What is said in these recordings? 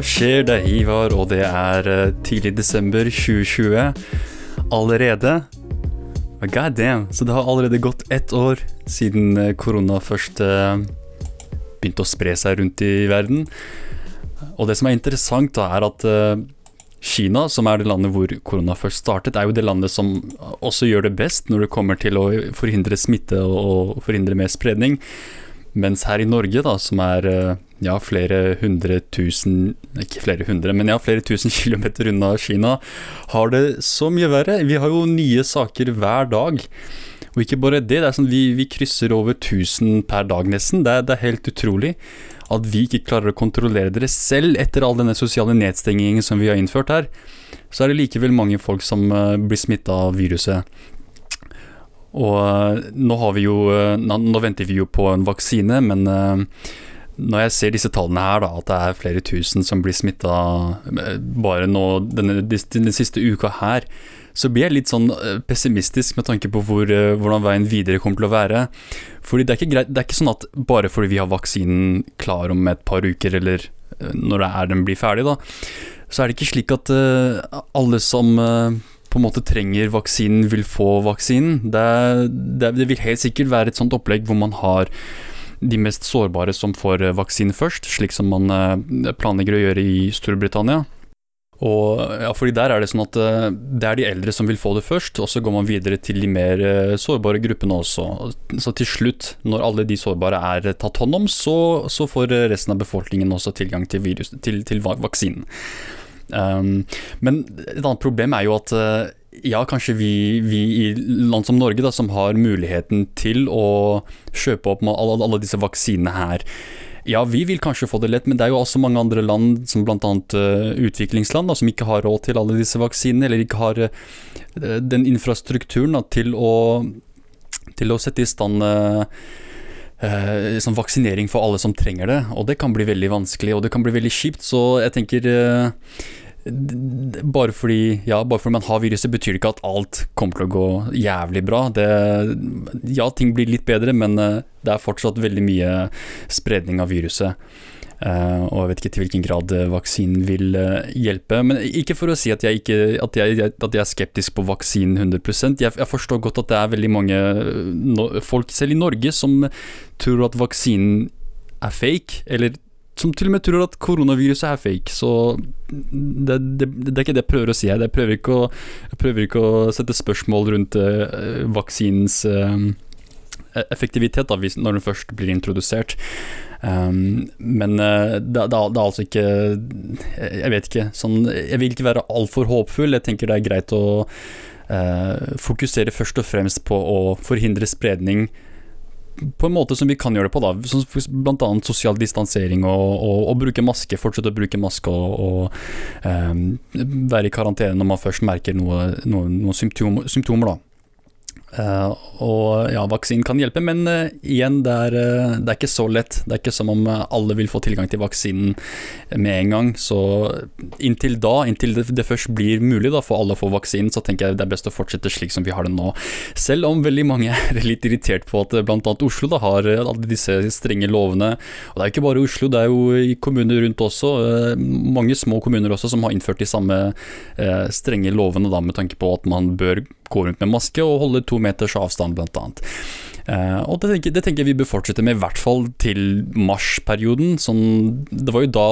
Skjer? Det Ivar, og det er eh, tidlig desember 2020 allerede. God damn, så det har allerede gått ett år siden eh, korona først eh, begynte å spre seg rundt i verden. Og det som er interessant, da, er at Kina, som er det landet hvor korona først startet, er jo det landet som også gjør det best når det kommer til å forhindre smitte og forhindre mer spredning. Mens her i Norge, da, som er eh, ja, flere hundre tusen Ikke flere hundre, men ja, flere tusen kilometer unna Kina, har det så mye verre. Vi har jo nye saker hver dag. Og ikke bare det, det er sånn vi, vi krysser over 1000 per dag nesten. Det er, det er helt utrolig at vi ikke klarer å kontrollere dere selv etter all denne sosiale nedstengingen som vi har innført her. Så er det likevel mange folk som eh, blir smitta av viruset. Og eh, nå jo eh, nå, venter vi jo på en vaksine, men eh, når jeg ser disse tallene her, da, at det er flere tusen som blir smitta bare nå denne, den siste uka her, så blir jeg litt sånn pessimistisk med tanke på hvor, hvordan veien videre kommer til å være. Fordi det er ikke greit, det er ikke sånn at bare fordi vi har vaksinen klar om et par uker, eller når det er den blir ferdig, da, så er det ikke slik at alle som på en måte trenger vaksinen, vil få vaksinen. Det, det, vil helt sikkert være et sånt opplegg hvor man har de mest sårbare som får eh, vaksine først, slik som man eh, planlegger å gjøre i Storbritannia. Og ja, fordi der er det sånn at eh, det er de eldre som vil få det først, og så går man videre til de mer sårbare gruppene også. Så til slutt, når alle de sårbare er tatt hånd om, så, så får resten av befolkningen også tilgang til, virus, til, til vaksinen. Um, men et annet problem er jo at eh, ja, kanskje vi, vi i land som Norge, da, som har muligheten til å kjøpe opp alle, alle disse vaksinene her. Ja, vi vil kanskje få det lett, men det er jo også mange andre land, som bl.a. Uh, utviklingsland, da, som ikke har råd til alle disse vaksinene, eller ikke har uh, den infrastrukturen da, til, å, til å sette i stand uh, eh, sånn vaksinering for alle som trenger det. Og det kan bli veldig vanskelig, og det kan bli veldig kjipt, så jeg tenker eh, bare fordi, ja, bare fordi man har viruset, betyr det ikke at alt kommer til å gå jævlig bra. Det, ja, ting blir litt bedre, men eh, det er fortsatt veldig mye spredning av viruset. Uh, og jeg vet ikke til hvilken grad eh, vaksinen vil uh, hjelpe. Men ikke for å si at jeg, ikke, at jeg, at jeg er skeptisk på vaksinen 100 jeg, jeg forstår godt at det er veldig mange no, folk, selv i Norge, som tror at vaksinen er fake, eller som til og med tror at koronaviruset er fake. Så det, det, det er ikke det jeg prøver å si. Jeg prøver ikke å, prøver ikke å sette spørsmål rundt uh, vaksinens uh, effektivitet da, når den først blir introdusert. Um, men eh, det, det, det er altså ikke Jeg vet ikke. Sånn, jeg vil ikke være altfor håpfull. Jeg tenker det er greit å uh, fokusere først og fremst på å forhindre spredning på en måte som vi kan gjøre det på, da. Som blant annet sosial distansering og, og, og bruke maske. Fortsette å bruke maske og, og um, være i karantene når man først merker noe, noe, noen symptom, symptomer, da. Eh, og ja, vaksinen kan hjelpe, men uh, igjen, det er, uh, det er ikke så lett. Det er ikke som om alle vil få tilgang til vaksinen med en gang. Så inntil da, inntil det, det først blir mulig da, for alle å få vaksinen, så tenker jeg det er best å fortsette slik som vi har det nå. Selv om veldig mange er litt irritert på at bl.a. Oslo da, har alle disse strenge lovene. Og det er jo ikke bare Oslo, det er jo i kommuner rundt også. Mange små kommuner også som har innført de samme strenge lovene da, med tanke på at man bør gå rundt med maske og holde to meters avstand, blant annet. Uh, og det tenker, det tenker jeg vi bør fortsette med, i hvert fall til marsperioden. Sånn, det var jo da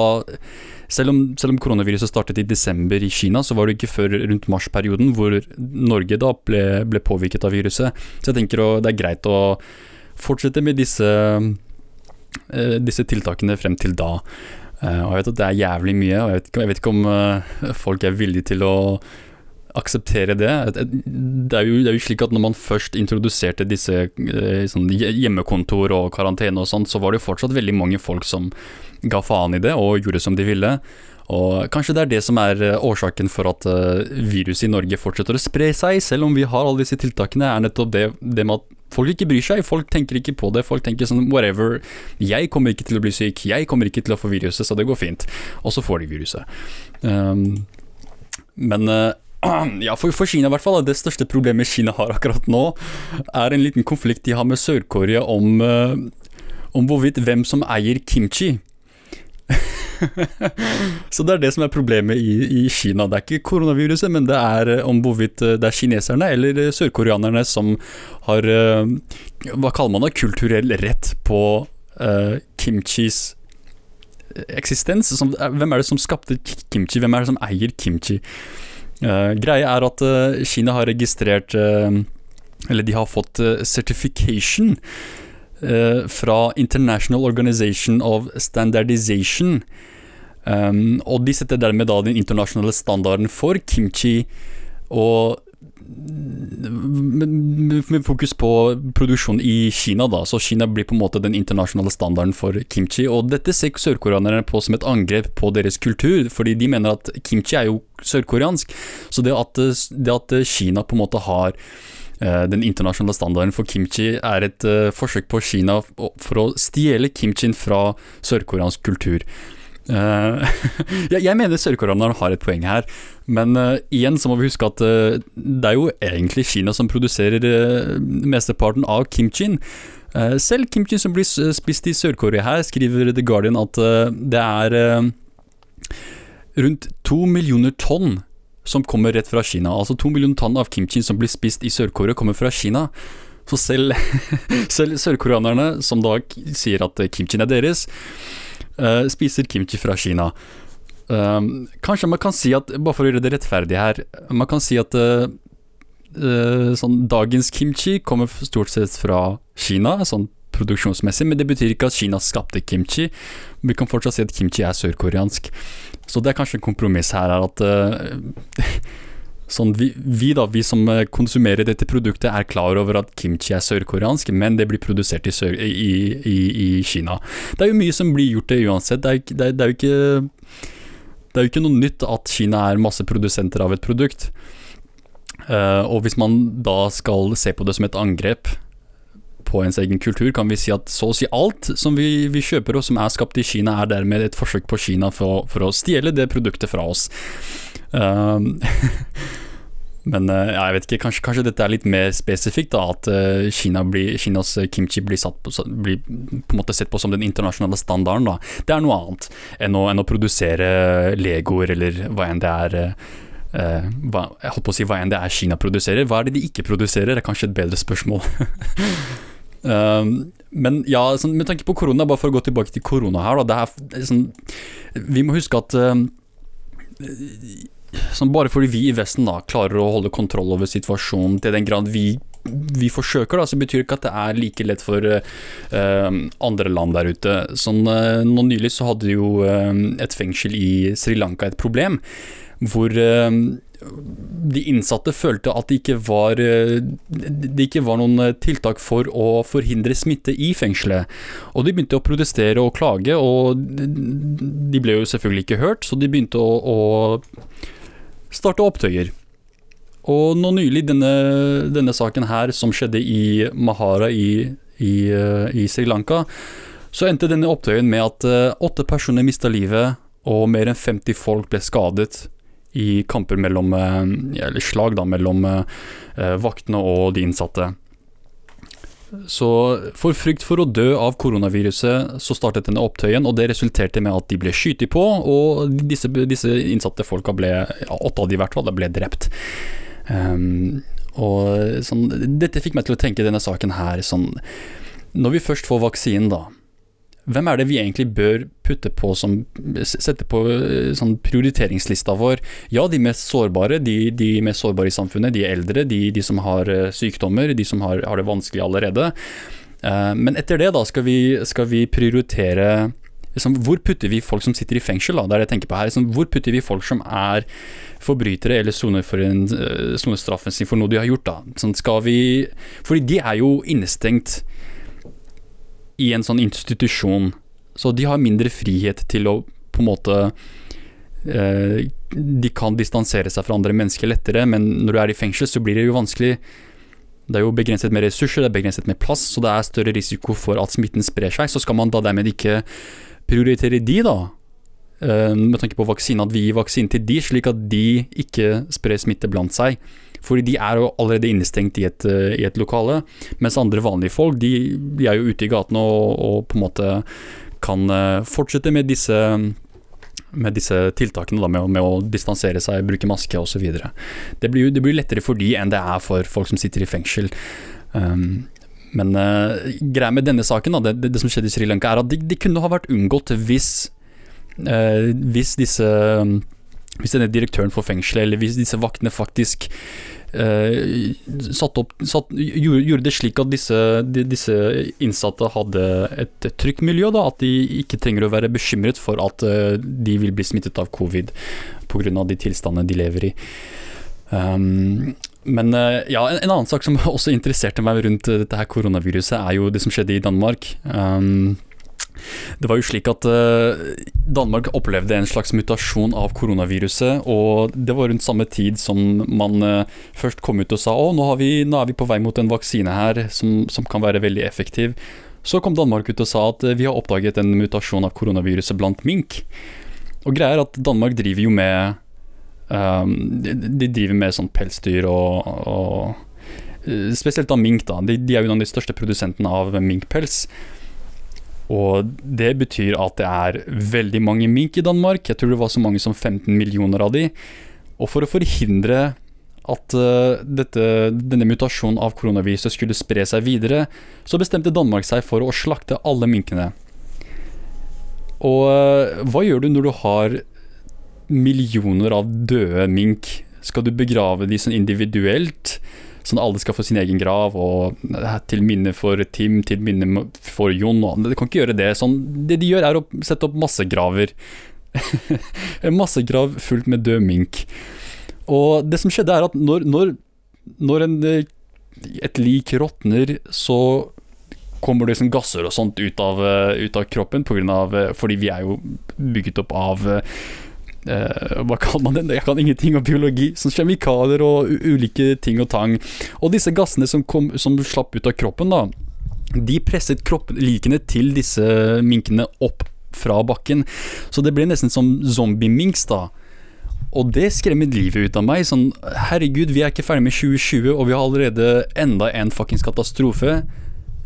selv om, selv om koronaviruset startet i desember i Kina, så var det ikke før rundt mars-perioden hvor Norge da ble, ble påvirket av viruset. Så jeg tenker å, det er greit å fortsette med disse, uh, disse tiltakene frem til da. Uh, og jeg vet at det er jævlig mye, og jeg vet jeg vet ikke om folk er villige til å akseptere det. Det er, jo, det er jo slik at når man først introduserte disse eh, sånn hjemmekontor og karantene og sånt, så var det jo fortsatt veldig mange folk som ga faen i det og gjorde som de ville. Og kanskje det er det som er eh, årsaken for at eh, viruset i Norge fortsetter å spre seg, selv om vi har alle disse tiltakene, er nettopp det, det med at folk ikke bryr seg. Folk tenker ikke på det. Folk tenker sånn whatever. Jeg kommer ikke til å bli syk. Jeg kommer ikke til å få viruset, så det går fint. Og så får de viruset. Um, men ja, for, for Kina i hvert fall, det største problemet Kina har akkurat nå, er en liten konflikt de har med Sør-Korea om, eh, om hvorvidt hvem som eier kimchi. så det er det som er problemet i, i, Kina. Det er ikke koronaviruset, men det er eh, om hvorvidt eh, det er kineserne eller sørkoreanerne som har Hva kaller man det? Kulturell rett på uh, kimchis eksistens. Som, hvem er det som skapte kimchi? Hvem er det som eier kimchi? Uh, greia er at uh, Kina har registrert Eller de har fått certification uh, fra International Organization of Standardization. Um, og de setter dermed da den internasjonale standarden for kimchi, og med, fokus på produksjon i Kina, da. Så Kina blir på en måte den internasjonale standarden for kimchi. Og dette ser sørkoreanerne på som et angrep på deres kultur, fordi de mener at kimchi er jo sørkoreansk. Så det at, det at Kina på en måte har Eh, den internasjonale standarden for kimchi er et uh, forsøk på Kina for å stjele kimchien fra sørkoreansk kultur. Jeg, jeg mener sørkoreanerne har et poeng her, men uh, igjen så må vi huske at det er jo egentlig Kina som produserer mesteparten av kimchien. selv kimchi som blir spist i Sør-Korea her, skriver The Guardian at det er rundt to millioner tonn som kommer rett fra Kina. Altså to millioner tonn av kimchi som blir spist i Sør-Korea, kommer fra Kina. Så selv, selv sørkoreanerne, som da sier at kimchien er deres, uh, spiser kimchi fra Kina. Um, kanskje man kan si at, bare for å gjøre det rettferdig her, man kan si at uh, uh, sånn, dagens kimchi kommer stort sett fra Kina, sånn produksjonsmessig, men det betyr ikke at Kina skapte kimchi. Vi kan fortsatt si at kimchi er sørkoreansk. Så det er kanskje en kompromiss her, er at uh, sånn vi, vi, da, vi som konsumerer dette produktet, er klar over at kimchi er sørkoreansk, men det blir produsert i, sør, i, i, i, Kina. Det er jo mye som blir gjort det uansett. Det er, det, det er, jo ikke det er jo ikke noe nytt at Kina er masse produsenter av et produkt. Uh, og hvis man da skal se på det som et angrep på ens egen kultur, kan vi si at så å si alt som vi, vi kjøper og som er skapt i Kina, er dermed et forsøk på Kina for, for å stjele det produktet fra oss. Um, men ja, jeg vet ikke, kanskje, kanskje, dette er litt mer spesifikt, da, at uh, Kina blir, Kinas kimchi blir, på, blir, på, en måte sett på som den internasjonale standarden. Da. Det er noe annet enn å, enn å produsere legoer eller hva enn det er. Uh, hva, jeg holdt på å si hva enn det er Kina produserer. Hva er det de ikke produserer, er kanskje et bedre spørsmål. Um, men ja, sånn, med tanke på korona, bare for å gå tilbake til korona her, da, er, sånn, Vi må huske at um, sånn, Bare fordi vi i Vesten da klarer å holde kontroll over situasjonen til den grad vi, vi forsøker, da, så betyr ikke at det er like lett for uh, andre land der ute. Sånn, uh, nå nylig så hadde jo uh, et fengsel i Sri Lanka et problem hvor de innsatte følte at det ikke var Det ikke var noen tiltak for å forhindre smitte i fengselet. Og de begynte å protestere og klage, og de ble jo selvfølgelig ikke hørt, så de begynte å, å starte opptøyer. Og nå nylig, denne, denne, saken her som skjedde i Mahara i, i, eh, i Sri Lanka, så endte denne opptøyen med at åtte personer mista livet, og mer enn 50 folk ble skadet i kamper mellom eh, Eller slag da, mellom eh, vaktene og de innsatte. Så for frykt for å dø av koronaviruset, så startet denne opptøyen, og det resulterte med at de ble skutt på, og disse, disse, innsatte folka ble, åtte av de i hvert fall, ble drept. Um, og sånn, dette fikk meg til å tenke denne saken her sånn Når vi først får vaksinen, da, hvem er det vi egentlig bør putte på som Sette på eh, sånn prioriteringslista vår? Ja, de mest sårbare, de, de mest sårbare i samfunnet, de eldre, de, de som har eh, sykdommer, de som har, har det vanskelig allerede. Uh, men etter det, da, skal vi, skal vi prioritere liksom, Hvor putter vi folk som sitter i fengsel, da? Det er det jeg tenker på her. Liksom, hvor putter vi folk som er forbrytere eller soner for en uh, straffen sin for noe de har gjort, da? Sånn, skal vi Fordi de er jo innestengt i en sånn institusjon. Så de har mindre frihet til å på en måte eh, De kan distansere seg fra andre mennesker lettere, men når du er i fengsel, så blir det jo vanskelig. Det er jo begrenset med ressurser, det er begrenset med plass, så det er større risiko for at smitten sprer seg. Så skal man da dermed ikke prioritere de, da, eh, med tanke på vaksine, at vi gir vaksine til de, slik at de ikke sprer smitte blant seg. Fordi de er jo allerede innestengt i et, eh, i et lokale. Mens andre vanlige folk, de, de er jo ute i gatene og, og, på en måte kan eh, fortsette med disse med disse tiltakene, da, med, å- med å distansere seg, bruke maske osv. Det blir det blir lettere for de enn det er for folk som sitter i fengsel. Um, men uh, greia med denne saken, da, det, det, som skjedde i Sri Lanka, er at de, de kunne ha vært unngått hvis, uh, hvis disse Hvis denne direktøren for fengselet, eller hvis disse vaktene faktisk eh, satt opp, satt, gjorde, gjorde det slik at disse, de, disse innsatte hadde et trygt miljø, da, at de ikke trenger å være bekymret for at eh, de vil bli smittet av covid pga. de tilstandene de lever i. Um, men eh, ja, en, en annen sak som også interesserte meg rundt dette her koronaviruset, er jo det som skjedde i Danmark. Um, det var jo slik at eh, Danmark opplevde en slags mutasjon av koronaviruset, og det var rundt samme tid som man eh, først kom ut og sa å, nå, nå er vi på vei mot en vaksine her som, som kan være veldig effektiv. Så kom Danmark ut og sa at vi har oppdaget en mutasjon av koronaviruset blant mink. Og greia er at Danmark driver jo med um, de driver med sånn pelsdyr og, og eh, Spesielt av mink, da. De, de er jo en av de største produsentene av minkpels. Og det betyr at det er veldig mange mink i Danmark. Jeg tror det var så mange som 15 millioner av de. Og for å forhindre at eh, dette, denne mutasjonen av koronaviruset skulle spre seg videre, så bestemte Danmark seg for å slakte alle minkene. Og eh, hva gjør du når du har millioner av døde mink? Skal du begrave de sånn individuelt? Sånn alle skal få sin egen grav, og eh, til minne for Tim, til minne for Jon. De kan ikke gjøre det. Sånn, det de gjør, er å sette opp massegraver. en massegrav fullt med død mink. Og det som skjedde, er at når, når, når en, eh, et lik råtner, så kommer det liksom gasser og sånt ut av, eh, ut av kroppen, av, fordi vi er jo bygget opp av eh, hva kaller man det? Jeg kan ingenting om biologi. Sånn kjemikalier og ulike ting og tang. Og disse gassene som, kom, som slapp ut av kroppen, da, de presset kropplikene til disse minkene opp fra bakken. Så det ble nesten som zombie-minks, da. Og det skremmer livet ut av meg. Sånn, herregud, vi er ikke ferdig med 2020, og vi har allerede enda en fuckings katastrofe.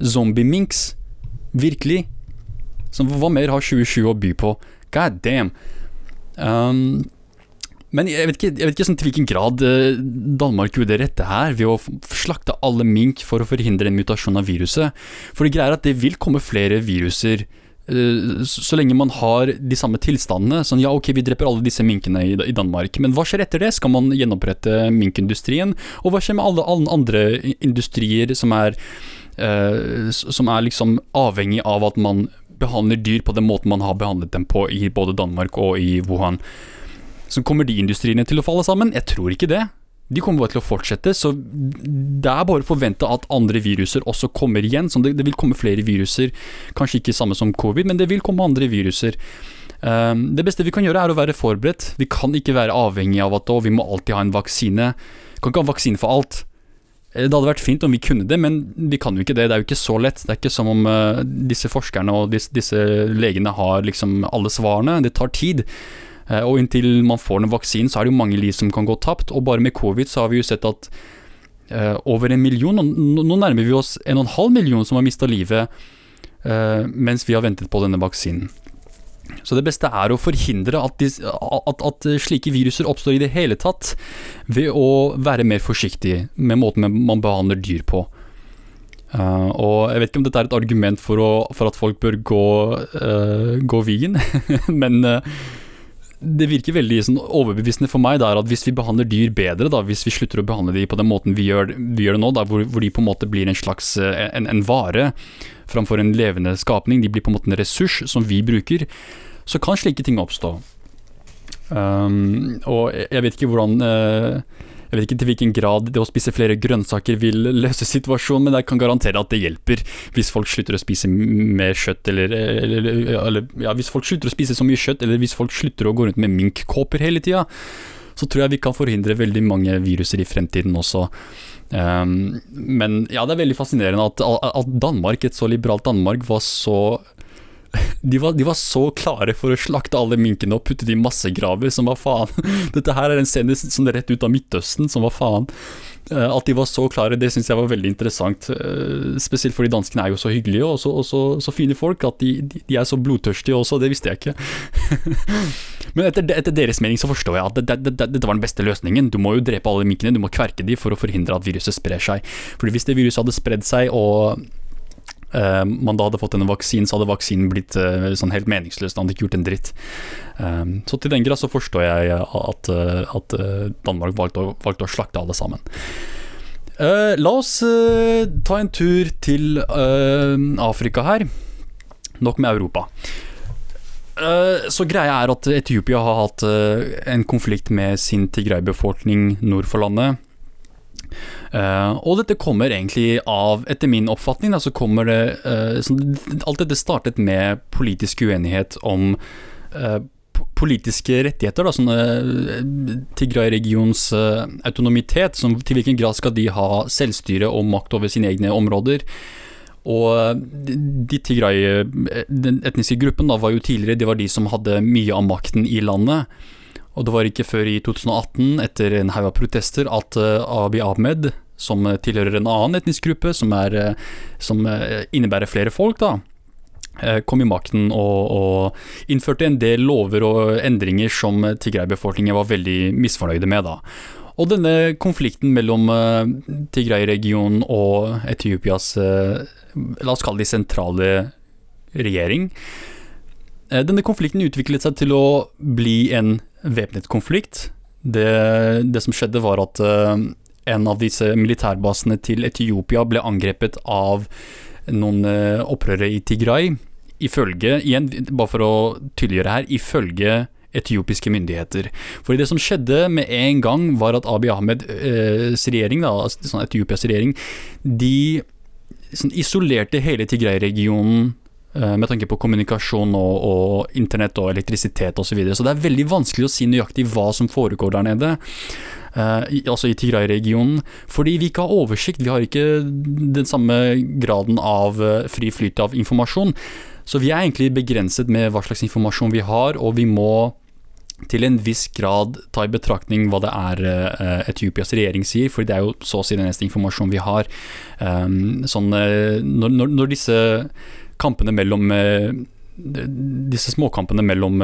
Zombie-minks. Virkelig. Så hva mer har 2020 å by på? God damn. Um, men jeg vet ikke, jeg vet ikke sånn til hvilken grad eh, Danmark gjorde det rette her, ved å slakte alle mink for å forhindre en mutasjon av viruset. For det greia er at det vil komme flere viruser eh, så lenge man har de samme tilstandene. Sånn ja, ok, vi dreper alle disse minkene i, i Danmark, men hva skjer etter det? Skal man gjenopprette minkindustrien? Og hva skjer med alle, alle andre industrier som er, eh, som er liksom avhengig av at man behandler dyr på den måten man har behandlet dem på i både Danmark og i Wuhan? Så kommer de industriene til å falle sammen? Jeg tror ikke det. De kommer bare til å fortsette, så det er bare å forvente at andre viruser også kommer igjen. Det, det vil komme flere viruser, kanskje ikke samme som covid, men det vil komme andre viruser. Um, det beste vi kan gjøre er å være forberedt. Vi kan ikke være avhengig av at vi må alltid ha en vaksine. Vi kan ikke ha vaksine for alt. Eh, Det hadde vært fint om vi kunne det, men vi kan jo ikke det. Det er jo ikke så lett. Det er ikke som om eh, disse forskerne og disse, disse legene har liksom alle svarene. Det tar tid. Eh, og inntil man får den vaksinen, så er det jo mange liv som kan gå tapt. Og bare med covid så har vi jo sett at over en million, nå nærmer vi oss en og en halv million som har mista livet mens vi har ventet på denne vaksinen. Så det beste er å forhindre at, de, at, at slike viruser oppstår i det hele tatt, ved å være mer forsiktig med måten man behandler dyr på. Uh, og jeg vet ikke om dette er et argument for, å, for at folk bør gå, uh, gå vegan, men eh, det virker veldig sånn, overbevisende for meg der at hvis vi behandler dyr bedre, da, hvis vi slutter å behandle dem på den måten vi gjør, vi gjør det nå, da, hvor, hvor de på en måte blir en slags eh, en, en vare framfor en levende skapning, de blir på en måte en ressurs som vi bruker, så kan slike ting oppstå. Um, og jeg vet ikke hvordan eh, Jeg vet ikke til hvilken grad det å spise flere grønnsaker vil løse situasjonen, men jeg kan garantere at det hjelper hvis folk slutter å spise mer kjøtt, eller, eller, eller ja, hvis folk slutter å spise så mye kjøtt, eller hvis folk slutter å gå rundt med minkkåper hele tida, så tror jeg vi kan forhindre veldig mange viruser i fremtiden også. Um, men ja, det er veldig fascinerende at, at Danmark, et så liberalt Danmark, var så de var, de var, så klare for å slakte alle minkene og putte de i massegraver, som var faen. Dette her er en scene som er rett ut av Midtøsten, som var faen. Eh, at de var så klare, det syns jeg var veldig interessant. Eh, spesielt fordi danskene er jo så hyggelige og så, og så, så fine folk at de, de, er så blodtørstige også, det visste jeg ikke. Men etter, etter, deres mening så forstår jeg at dette det, det, dette var den beste løsningen. Du må jo drepe alle minkene, du må kverke de for å forhindre at viruset sprer seg. Fordi hvis det viruset hadde spredd seg og man da hadde fått en vaksine, så hadde vaksinen blitt uh, sånn helt meningsløs. Den hadde ikke gjort en dritt. Um, så til den grad så forstår jeg at, at Danmark valgte å, valgte å, slakte alle sammen. Uh, la oss ta en tur til Afrika her. Nok med Europa. Så greia er at Etiopia har hatt en konflikt med sin Tigray-befolkning nord for landet. Uh, og dette kommer egentlig av, etter min oppfatning, da, så kommer det uh, så Alt dette startet med politisk uenighet om uh, politiske rettigheter, da, sånn Tigray-regions autonomitet. Som, til hvilken grad skal de ha selvstyre og makt over sine egne områder? Og de Tigray, den etniske gruppen, da, var jo tidligere de var de som hadde mye av makten i landet. Og det var ikke før i 2018, etter en haug av protester, at Abiy Ahmed, som tilhører en annen etnisk gruppe, som, er, eh, som eh, innebærer flere folk, da, eh, kom i makten og, og, innførte en del lover og endringer som Tigray-befolkningen var veldig misfornøyde med. da. Og denne konflikten mellom Tigray-regionen og Etiopias la oss kalle det sentrale regjering Denne konflikten utviklet seg til å bli en væpnet konflikt. Det, det, som skjedde, var at en av disse militærbasene til Etiopia ble angrepet av noen eh, opprørere i Tigray. Ifølge, igjen, bare for å tydeliggjøre her, ifølge etiopiske myndigheter. For det som skjedde med en gang, var at Abiy Ahmeds eh, regjering, da, altså sånn Etiopias regjering, de sånn, isolerte hele Tigray-regionen eh, med tanke på kommunikasjon og, og internett og elektrisitet osv. Så, videre. så det er veldig vanskelig å si nøyaktig hva som foregår der nede uh, i, altså i Tigray-regionen. Fordi vi ikke har oversikt, vi har ikke den samme graden av uh, fri flyt av informasjon. Så vi er egentlig begrenset med hva slags informasjon vi har, og vi må til en viss grad ta i betraktning hva det er uh, Etiopias regjering sier, for det er jo så å si den eneste informasjonen vi har. Um, sånn, når, når, når, disse kampene mellom uh, disse småkampene mellom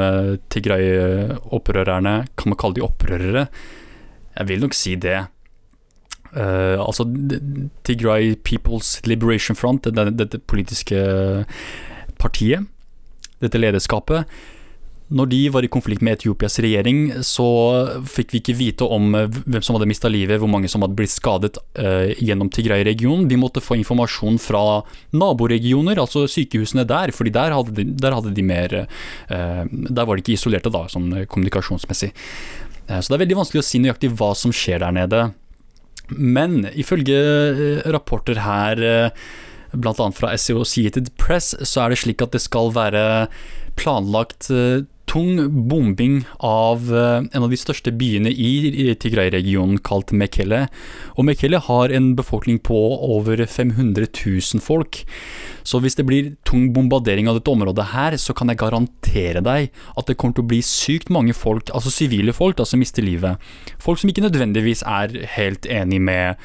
Tigray-opprørerne, kan man kalle de opprørere, jeg vil nok si det. Uh, altså Tigray People's Liberation Front, dette, dette politiske partiet, dette lederskapet når de var i konflikt med Etiopias regjering, så fikk vi ikke vite om hvem som hadde mista livet, hvor mange som hadde blitt skadet uh, gjennom Tigray-regionen. Vi måtte få informasjon fra naboregioner, altså sykehusene der, fordi der hadde de, der hadde de mer uh, Der var de ikke isolerte, da, sånn kommunikasjonsmessig. Uh, så det er veldig vanskelig å si nøyaktig hva som skjer der nede. Men ifølge eh, rapporter her, eh, bl.a. fra Associated Press, så er det slik at det skal være planlagt tung bombing av eh, en av de største byene i Tigray-regionen, kalt Mekele. Og Mekele har en befolkning på over 500 000 folk. Så hvis det blir tung bombardering av dette området her, så kan jeg garantere deg at det kommer til å bli sykt mange folk, altså sivile folk, da, som mister livet. Folk som ikke nødvendigvis er helt enig med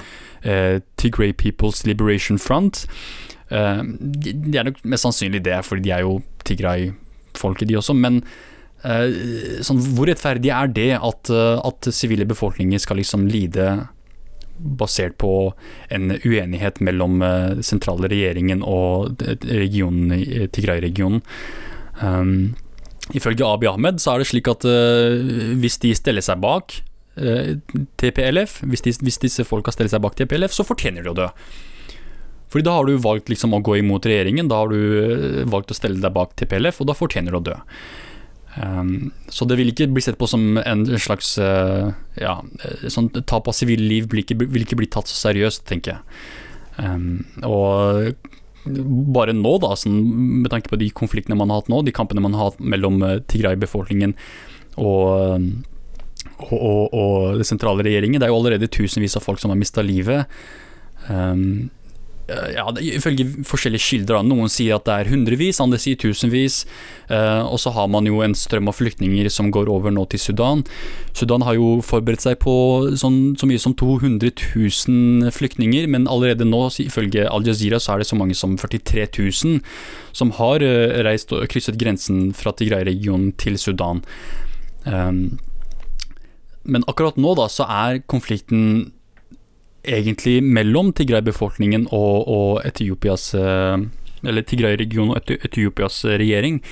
eh, Tigray People's Liberation Front. Eh, det er nok mest sannsynlig det, fordi de er jo Tigray-folket, de også. men sånn, hvor rettferdig er det at, eh, at sivile befolkninger skal liksom lide basert på en uenighet mellom uh, sentrale regjeringen og regionen, Tigray-regionen. Um, ifølge Abiy Ahmed så er det slik at uh, hvis de steller seg bak uh, TPLF, hvis, de, hvis, disse folka steller seg bak TPLF, så fortjener de å dø. Fordi da har du valgt liksom å gå imot regjeringen, da har du valgt å stelle deg bak TPLF, og da fortjener du å dø. Um, så det vil ikke bli sett på som en slags uh, ja, eh, sånn tap av sivile liv vil vil ikke, bli tatt så seriøst, tenker jeg. Um, og bare nå, da, sånn, med tanke på de konfliktene man har hatt nå, de kampene man har hatt mellom uh, Tigray-befolkningen og, og, og, og, det sentrale regjeringen, det er jo allerede tusenvis av folk som har mista livet. Um, eh, ja, Ifølge forskjellige kilder. Noen sier at det er hundrevis, andre sier tusenvis. Eh, og så har man jo en strøm av flyktninger som går over nå til Sudan. Sudan har jo forberedt seg på sånn, så mye som 200 000 flyktninger, men allerede nå, ifølge Al Jazeera, så er det så mange som 43 000 som har eh, reist og krysset grensen fra Tigray-regionen til Sudan. Um, men akkurat nå da, så er konflikten egentlig mellom Tigray-befolkningen og, og, Etiopias eh, Eller Tigray-regionen og Etiopias regjering.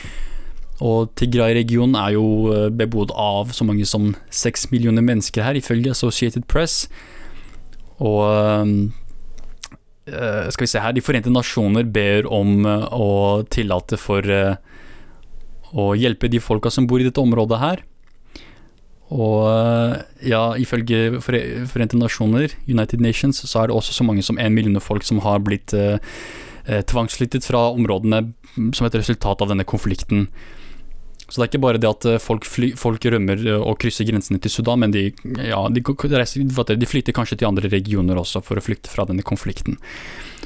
Og Tigray-regionen er jo eh, bebodd av så mange som seks millioner mennesker her, ifølge Associated Press. Og uh, skal vi se her De forente nasjoner ber om å tillate for å hjelpe de folka som bor i dette området her. Og eh, ja, ifølge Forente nasjoner, United Nations, så er det også så mange som en million folk som har blitt eh, tvangsflyttet fra områdene som et resultat av denne konflikten. Så det er ikke bare det at folk, fly, folk rømmer og krysser grensene til Sudan, men de, ja, de, de flytter kanskje til andre regioner også for å flykte fra denne konflikten.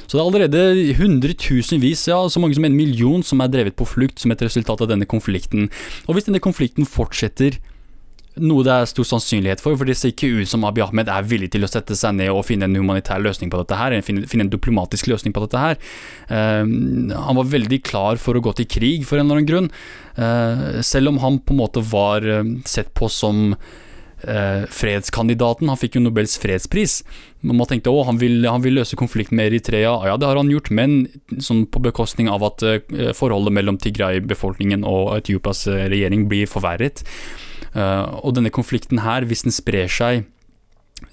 Så det er allerede hundretusenvis, ja, så mange som en million, som er drevet på flukt som et resultat av denne konflikten. Og hvis denne konflikten fortsetter noe det er stor sannsynlighet for, for det ser ikke ut som Abiy Ahmed er villig til å sette seg ned og finne en humanitær løsning på dette her, finne, finne en diplomatisk løsning på dette her. Uh, han var veldig klar for å gå til krig, for en eller annen grunn. Uh, selv om han på en måte var uh, sett på som fredskandidaten. Han fikk jo Nobels fredspris. Man tenkte å, han vil, han vil løse konflikten med Eritrea. Ja, det har han gjort, men sånn på bekostning av at forholdet mellom Tigray-befolkningen og Etiopias regjering blir forverret. Eh, og denne konflikten her, hvis den sprer seg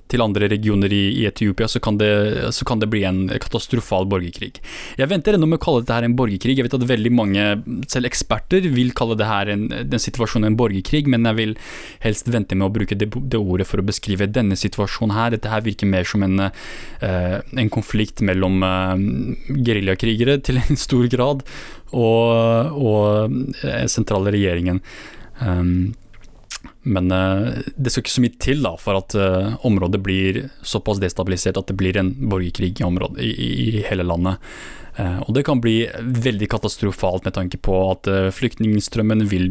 til andre regioner i, i Etiopia, så kan, det, så kan, det, bli en katastrofal borgerkrig. Jeg venter ennå med å kalle dette her en borgerkrig. Jeg vet at veldig mange, selv eksperter, vil kalle det en, den situasjonen en borgerkrig, men jeg vil helst vente med å bruke det, det ordet for å beskrive denne situasjonen her. Dette her virker mer som en, uh, en konflikt mellom uh, geriljakrigere til en stor grad og, og sentrale regjeringen. Um, men uh, det skal ikke så mye til da, for at uh, området blir såpass destabilisert at det blir en borgerkrig i, området, i, i hele landet. Uh, og det kan bli veldig katastrofalt med tanke på at flyktningstrømmen vil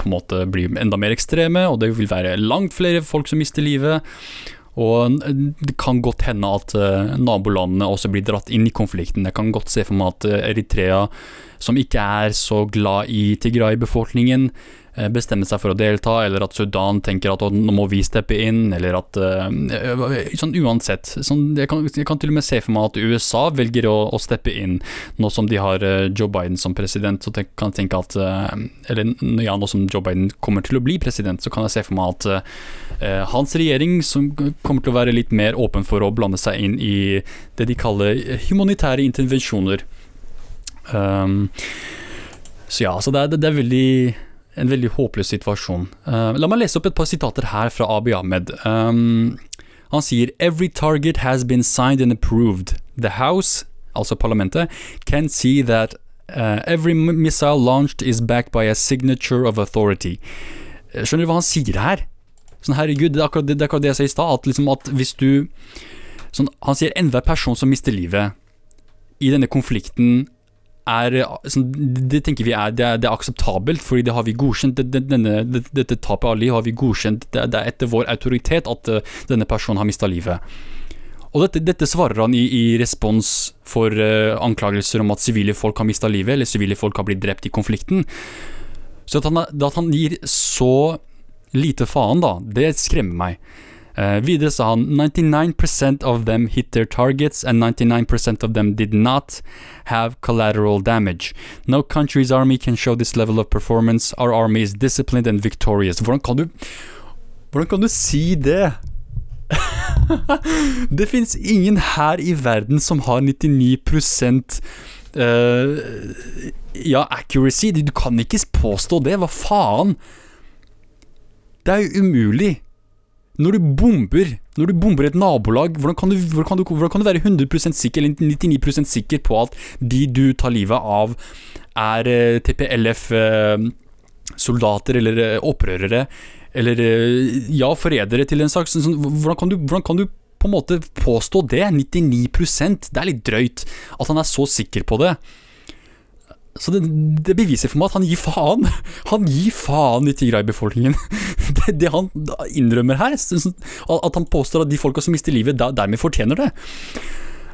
på en måte bli enda mer ekstreme, og det vil være langt flere folk som mister livet. Og det kan godt hende at nabolandene også blir dratt inn i konflikten. Jeg kan godt se for meg at Eritrea, som ikke er så glad i Tigray-befolkningen, Bestemmer bestemme seg for å delta, eller at Sudan tenker at nå må vi steppe inn, eller at uh, Sånn uansett. Sånn, jeg, kan, jeg, kan, til og med se for meg at USA velger å, å steppe inn, nå som de har uh, Joe Biden som president. Så jeg kan tenke at uh, Eller ja, nå som Joe Biden kommer til å bli president, så kan jeg se for meg at hans regjering, som kommer til å være litt mer åpen for å blande seg inn i det de kaller humanitære intervensjoner. Um, så ja, så det er, det er veldig en veldig håpløs situasjon. Uh, la meg lese opp et par sitater her fra Abiy Ahmed. Um, han sier Every target has been signed and approved. The House, altså parlamentet, can see that uh, every missile launched is backed by a signature of authority. Eh, skjønner du hva han sier her? Sånn, herregud, det er akkurat det, det, er akkurat det jeg sa i stad. At, liksom, at hvis du sånn, Han sier enhver person som mister livet i denne konflikten er sånn, Det tenker vi er, det er, det er, akseptabelt, fordi det har vi godkjent. Denne, dette tapet av liv har vi godkjent. Det, det, er etter vår autoritet at uh, denne personen har mista livet. Og dette, dette, svarer han i, i respons for uh, anklagelser om at sivile folk har mista livet, eller sivile folk har blitt drept i konflikten. Så at han, at han gir så lite faen, da, det skremmer meg. Uh, videre sa han 99% of them hit their targets and 99% of them did not have collateral damage. No country's army can show this level of performance. Our army is disciplined and victorious. Hvordan kan du, hvordan kan du si det? det fins ingen her i verden som har 99 uh, eh, ja, accuracy. Du kan ikke påstå det. Hva faen? Det er jo umulig. Når du bomber Når du bomber et nabolag, hvordan kan du, hvordan kan du, hvordan kan du være 100% sikker eller 99% sikker på at de du tar livet av, er eh, TPLF-soldater eh, eller eh, opprørere? Eller ja, forrædere til en sak? sånn, hvordan, kan du, hvordan kan du på en måte påstå det. 99% Det er litt drøyt at han er så sikker på det. Så det, det, beviser for meg at han gir faen. Han gir faen i Tigray-befolkningen. Det, det, han innrømmer her, at han påstår at de folka som mister livet, dermed fortjener det.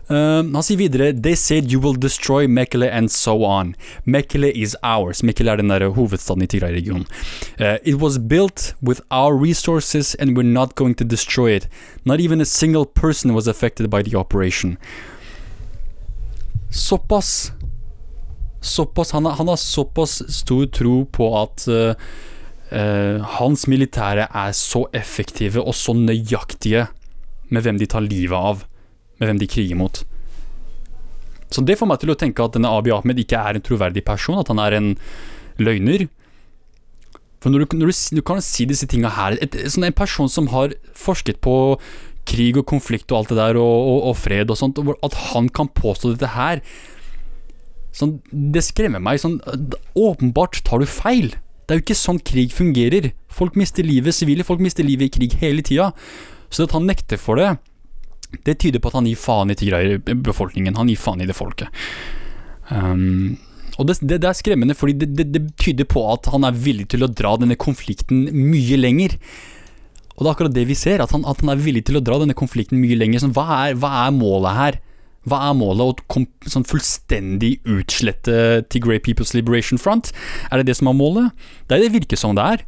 Uh, han sier videre They said you will destroy Mekele and so on. Mekele is ours. Mekele er den der hovedstaden i Tigray-regionen. Uh, it was built with our resources and we're not going to destroy it. Not even a single person was affected by the operation. Såpass såpass, han, han, har såpass stor tro på at uh, hans militære er så effektive og så nøyaktige med hvem de tar livet av, med hvem de kriger mot. Så det får meg til å tenke at denne Abiy Ahmed ikke er en troverdig person, at han er en løgner. For når du, når du, du kan si disse tinga her et, sånn En person som har forsket på krig og konflikt og alt det der, og, og, og fred og sånt, at han kan påstå dette her Sånn, det skremmer meg. Sånn, åpenbart tar du feil. Det er jo ikke sånn krig fungerer. Folk mister livet, sivile folk mister livet i krig hele tida. Så at han nekter for det, det tyder på at han gir faen i Tigray-befolkningen. Han gir faen i det folket. Um, og det, det, det, er skremmende, fordi det, det, tyder på at han er villig til å dra denne konflikten mye lenger. Og det er akkurat det vi ser, at han, at han er villig til å dra denne konflikten mye lenger. Sånn, hva, er, hva er målet her? Hva er målet? Å sånn fullstendig utslette Tigray People's Liberation Front? Er det det som er målet? Det er det virker som det er.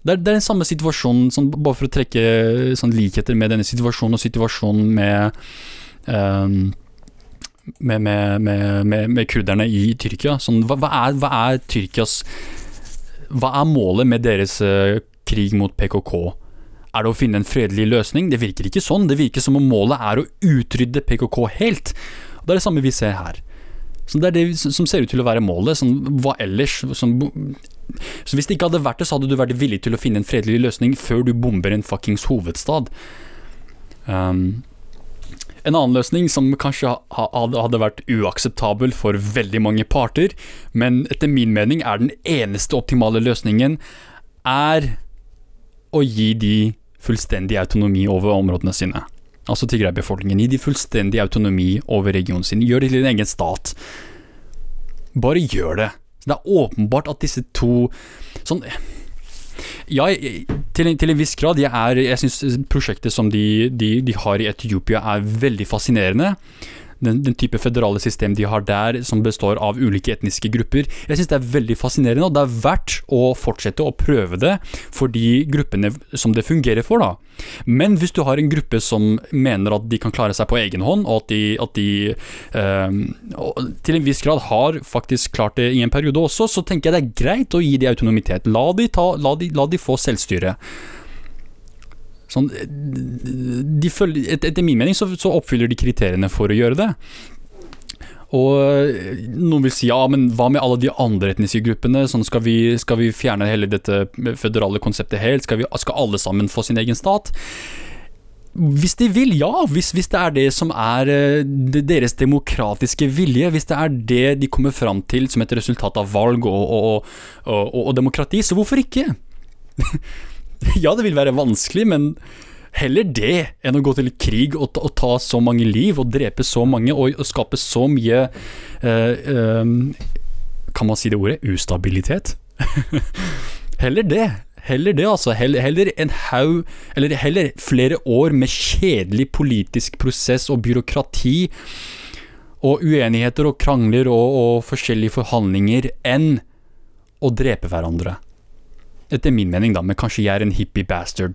Det er, det er den samme situasjonen, sånn, bare for å trekke sånn, likheter med denne situasjonen og situasjonen med um, med, med, med, med, kurderne i Tyrkia. Sånn, hva, hva, er, hva, er, Tyrkias Hva er målet med deres uh, krig mot PKK? Er det å finne en fredelig løsning? Det virker ikke sånn. Det virker som om målet er å utrydde PKK helt. Og Det er det samme vi ser her. Så Det er det som ser ut til å være målet. Sånn, hva ellers? Sånn, så Hvis det ikke hadde vært det, så hadde du vært villig til å finne en fredelig løsning før du bomber en fuckings hovedstad. Um, en annen løsning som kanskje hadde vært uakseptabel for veldig mange parter, men etter min mening er den eneste optimale løsningen, er å gi de fullstendig autonomi over områdene sine. Altså Tigray-befolkningen. Gi de fullstendig autonomi over regionen sin. Gjør det til en egen stat. Bare gjør det. Det er åpenbart at disse to sånn ja, til en, til en, viss grad. Jeg, er, jeg syns prosjektet som de, de, de, har i Etiopia er veldig fascinerende den, den, type føderale system de har der, som består av ulike etniske grupper. Jeg synes det er veldig fascinerende, og det er verdt å fortsette å prøve det for de gruppene som det fungerer for. da. Men hvis du har en gruppe som mener at de kan klare seg på egen hånd, og at de, at de øh, til en viss grad har faktisk klart det i en periode også, så tenker jeg det er greit å gi de autonomitet. La de, ta, la de, la de få selvstyre. Sånn, følger, etter min mening så, så, oppfyller de kriteriene for å gjøre det. Og noen vil si ja, men hva med alle de andre etniske gruppene? Sånn, skal, vi, skal vi fjerne hele dette føderale konseptet helt? Skal, vi, skal alle sammen få sin egen stat? Hvis de vil, ja. Hvis, hvis, det er det som er eh, deres demokratiske vilje, hvis det er det de kommer fram til som et resultat av valg og, og, og, og demokrati, så hvorfor ikke? Ja, det vil være vanskelig, men heller det enn å gå til krig og ta, og ta så mange liv og drepe så mange og, og skape så mye uh, um, Kan man si det ordet? Ustabilitet? heller det. Heller det, altså. Heller, heller en haug Eller heller flere år med kjedelig politisk prosess og byråkrati og uenigheter og krangler og, og forskjellige forhandlinger enn å drepe hverandre. Etter min mening, da, men kanskje jeg er en hippie bastard.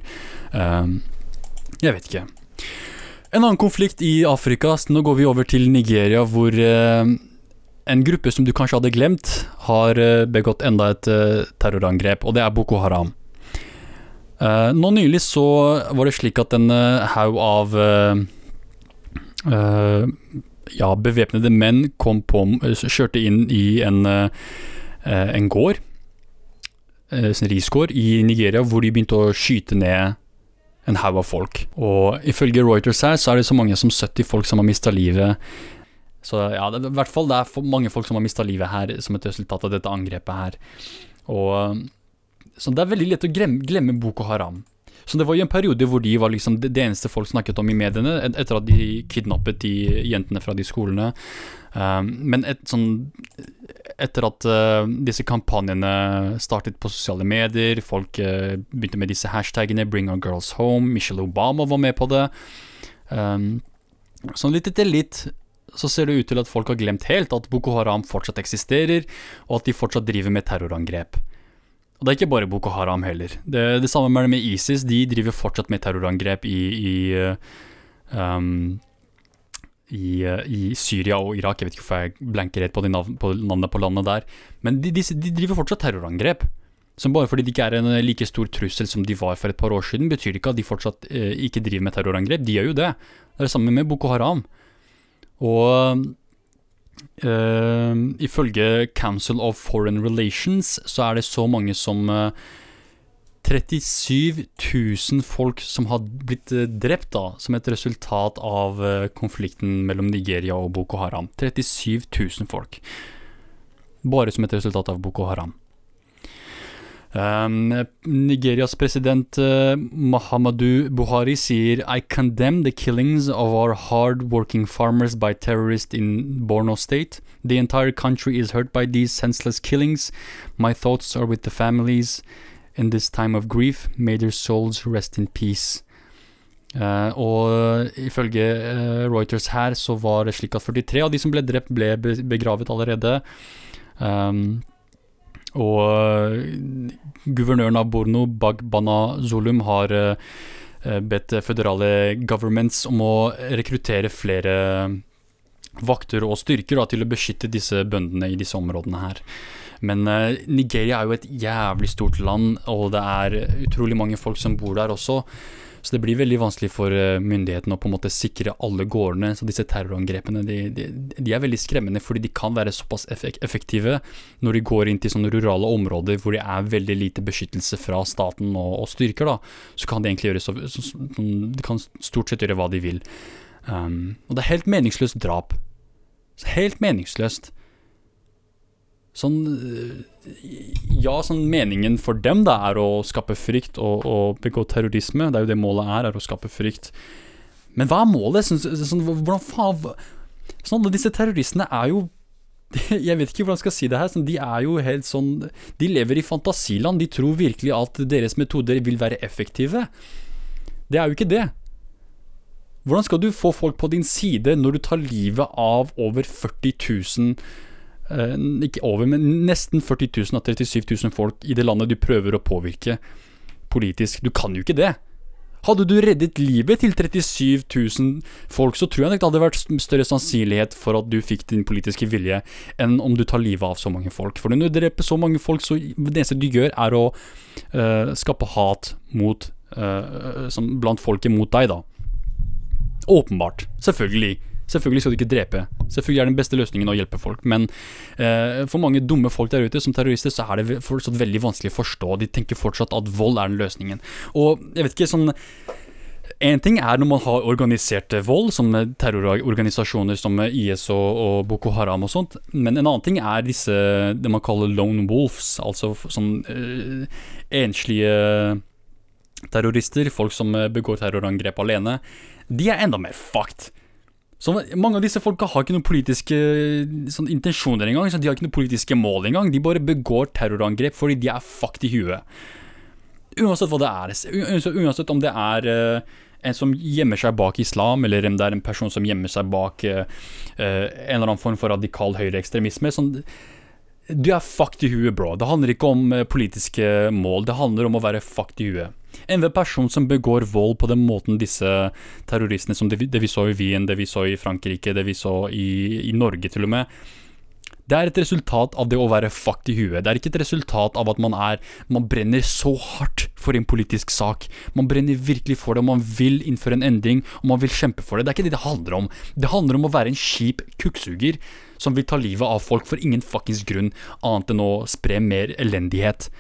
Um, jeg vet ikke. En annen konflikt i Afrika, nå går vi over til Nigeria, hvor uh, en gruppe som du kanskje hadde glemt, har uh, begått enda et uh, terrorangrep, og det er Boko Haram. nå nylig så var det slik at en haug av ja, bevæpnede menn kom på, kjørte inn i en, en gård Eh, sånn risgård i Nigeria, hvor de begynte å skyte ned en haug av folk. Og ifølge Reuters her, så er det så mange som 70 folk som har mista livet. Så ja, det, i hvert fall det er mange folk som har mista livet her som et resultat av dette angrepet her. Og Så det er veldig lett å glemme, glemme Boko Haram. Så det var jo en periode hvor de var liksom det, eneste folk snakket om i mediene, et- etter at de kidnappet de jentene fra de skolene. Um, men et, sånn, etter at uh, disse kampanjene startet på sosiale medier, folk uh, begynte med disse hashtagene 'Bring our girls home', Michelle Obama var med på det. Um, sånn litt etter litt så ser det ut til at folk har glemt helt at Boko Haram fortsatt eksisterer, og at de fortsatt driver med terrorangrep. Og det er ikke bare Boko Haram heller. Det, det samme med, ISIS, de driver fortsatt med terrorangrep i, i, um, i, i Syria og Irak. Jeg vet ikke hvorfor jeg blanker helt på, de nav på navnet på landet der. Men de, de, de driver fortsatt terrorangrep. Som bare fordi de ikke er en uh, like stor trussel som de var for et par år siden, betyr det ikke at de fortsatt eh, ikke driver med terrorangrep. De gjør jo det. Det er det samme med Boko Haram. Og eh, ifølge Council of Foreign Relations så er det så mange som uh, 37 000 folk som har blitt uh, drept da, som et resultat av uh, konflikten mellom Nigeria og Boko Haram. 37 000 folk. Bare som et resultat av Boko Haram. Um, Nigerias president uh, Mahamadu Buhari sier I condemn the killings of our hard-working farmers by terrorists in Borno state. The entire country is hurt by these senseless killings. My thoughts are with the families in this time of grief. May their souls rest in peace. Uh, og ifølge uh, Reuters her så var det slik at 43 av de som ble drept, ble begravet allerede. Um, og uh, guvernøren av Borno, Bagbana Zulum, har bedt føderale governments om å rekruttere flere vakter og styrker da, til å beskytte disse bøndene i disse områdene her. Men uh, Nigeria er jo et jævlig stort land, og det er utrolig mange folk som bor der også. Så det blir veldig vanskelig for uh, myndighetene å på en måte sikre alle gårdene. Så disse terrorangrepene de, de, de er veldig skremmende fordi de kan være såpass effektive når de går inn til sånne rurale områder hvor det er veldig lite beskyttelse fra staten og, og styrker. da, Så kan de egentlig gjøre så, så, så, De kan stort sett gjøre hva de vil. Um, og det er helt meningsløst drap. Helt meningsløst. Sånn Ja, sånn meningen for dem da er å skape frykt og, og begå terrorisme. Det er jo det målet er, er å skape frykt. Men hva er målet? Sånn, sånn, hvordan faen Sånn, Disse terroristene er jo Jeg vet ikke hvordan jeg skal si det her. Sånn, de er jo helt sånn De lever i fantasiland. De tror virkelig at deres metoder vil være effektive. Det er jo ikke det. Hvordan skal du få folk på din side når du tar livet av over 40 000 Uh, ikke over, men nesten 40 000 av 37 000 folk i det landet du prøver å påvirke politisk. Du kan jo ikke det. Hadde du reddet livet til 37 000 folk, så tror jeg nok det hadde vært større sannsynlighet for at du fikk din politiske vilje, enn om du tar livet av så mange folk. For når du dreper så mange folk, så det eneste du gjør, er å uh, skape hat mot uh, blant folket mot deg, da. Åpenbart. Selvfølgelig. Selvfølgelig skal du ikke drepe. Selvfølgelig er den beste løsningen å hjelpe folk, men eh, for mange dumme folk der ute som terrorister, så er det fortsatt veldig vanskelig å forstå. De tenker fortsatt at vold er den løsningen. Og jeg vet ikke, sånn en ting er når man har organisert vold, som terrororganisasjoner som IS og, og, Boko Haram og sånt, men en annen ting er disse det man kaller lone wolves, altså sånn eh, enslige terrorister, folk som begår terrorangrep alene. De er enda mer fucked. Så mange av disse folka har ikke noen politiske sånn, intensjoner engang. Så de har ikke noen politiske mål engang. De bare begår terrorangrep fordi de er fucked i huet. Uansett hva det er. Uansett om det er uh, en som gjemmer seg bak islam, eller om det er en person som gjemmer seg bak uh, en eller annen form for radikal høyreekstremisme. Sånn, du er fucked i huet, bro. Det handler ikke om politiske mål. Det handler om å være fucked i huet. Enhver person som begår vold på den måten disse terroristene, som det, det vi så i Wien, det vi så i Frankrike, det vi så i, i Norge til og med, det er et resultat av det å være fucked i huet. Det er ikke et resultat av at man er Man brenner så hardt for en politisk sak. Man brenner virkelig for det, og man vil innføre en endring, og man vil kjempe for det. Det er ikke det det handler om. Det handler om å være en kjip kukksuger som vil ta livet av folk for ingen fuckings grunn, annet enn å spre mer elendighet.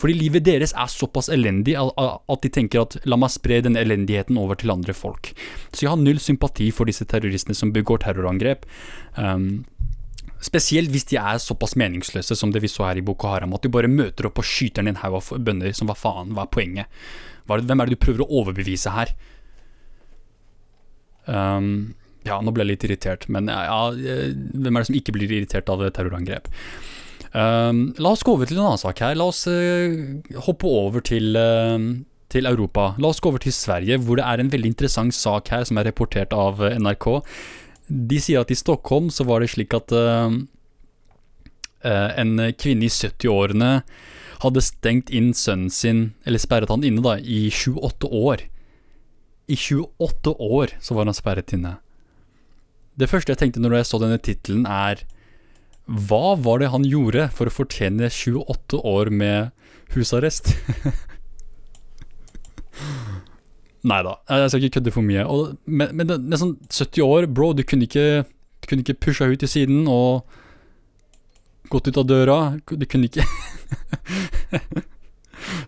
Fordi livet deres er såpass elendig at de tenker at la meg spre den elendigheten over til andre folk. Så jeg har null sympati for disse terroristene som begår terrorangrep. Um, Spesielt hvis de er såpass meningsløse som det vi så her i Boko Haram, at du bare møter opp og skyter ned en haug av bønder som hva faen, hva er poenget? Hvem er det du prøver å overbevise her? Um, ja, nå ble jeg litt irritert, men ja, eh, hvem er det som ikke blir irritert av terrorangrep? Um, la oss gå over til en annen sak her. La oss uh, hoppe over til, uh, til Europa. La oss gå over til Sverige, hvor det er en veldig interessant sak her som er rapportert av NRK. De sier at i Stockholm så var det slik at uh, en kvinne i 70-årene hadde stengt inn sønnen sin, eller sperret han inne, da, i 28 år. I 28 år så var han sperret inne. Det første jeg tenkte når jeg så denne tittelen, er hva var det han gjorde for å fortjene 28 år med husarrest? Nei da, jeg skal ikke kødde for mye. Og, men, men det, er sånn 70 år, bro, du kunne ikke, du kunne ikke pusha ut til siden og gått ut av døra. Du kunne ikke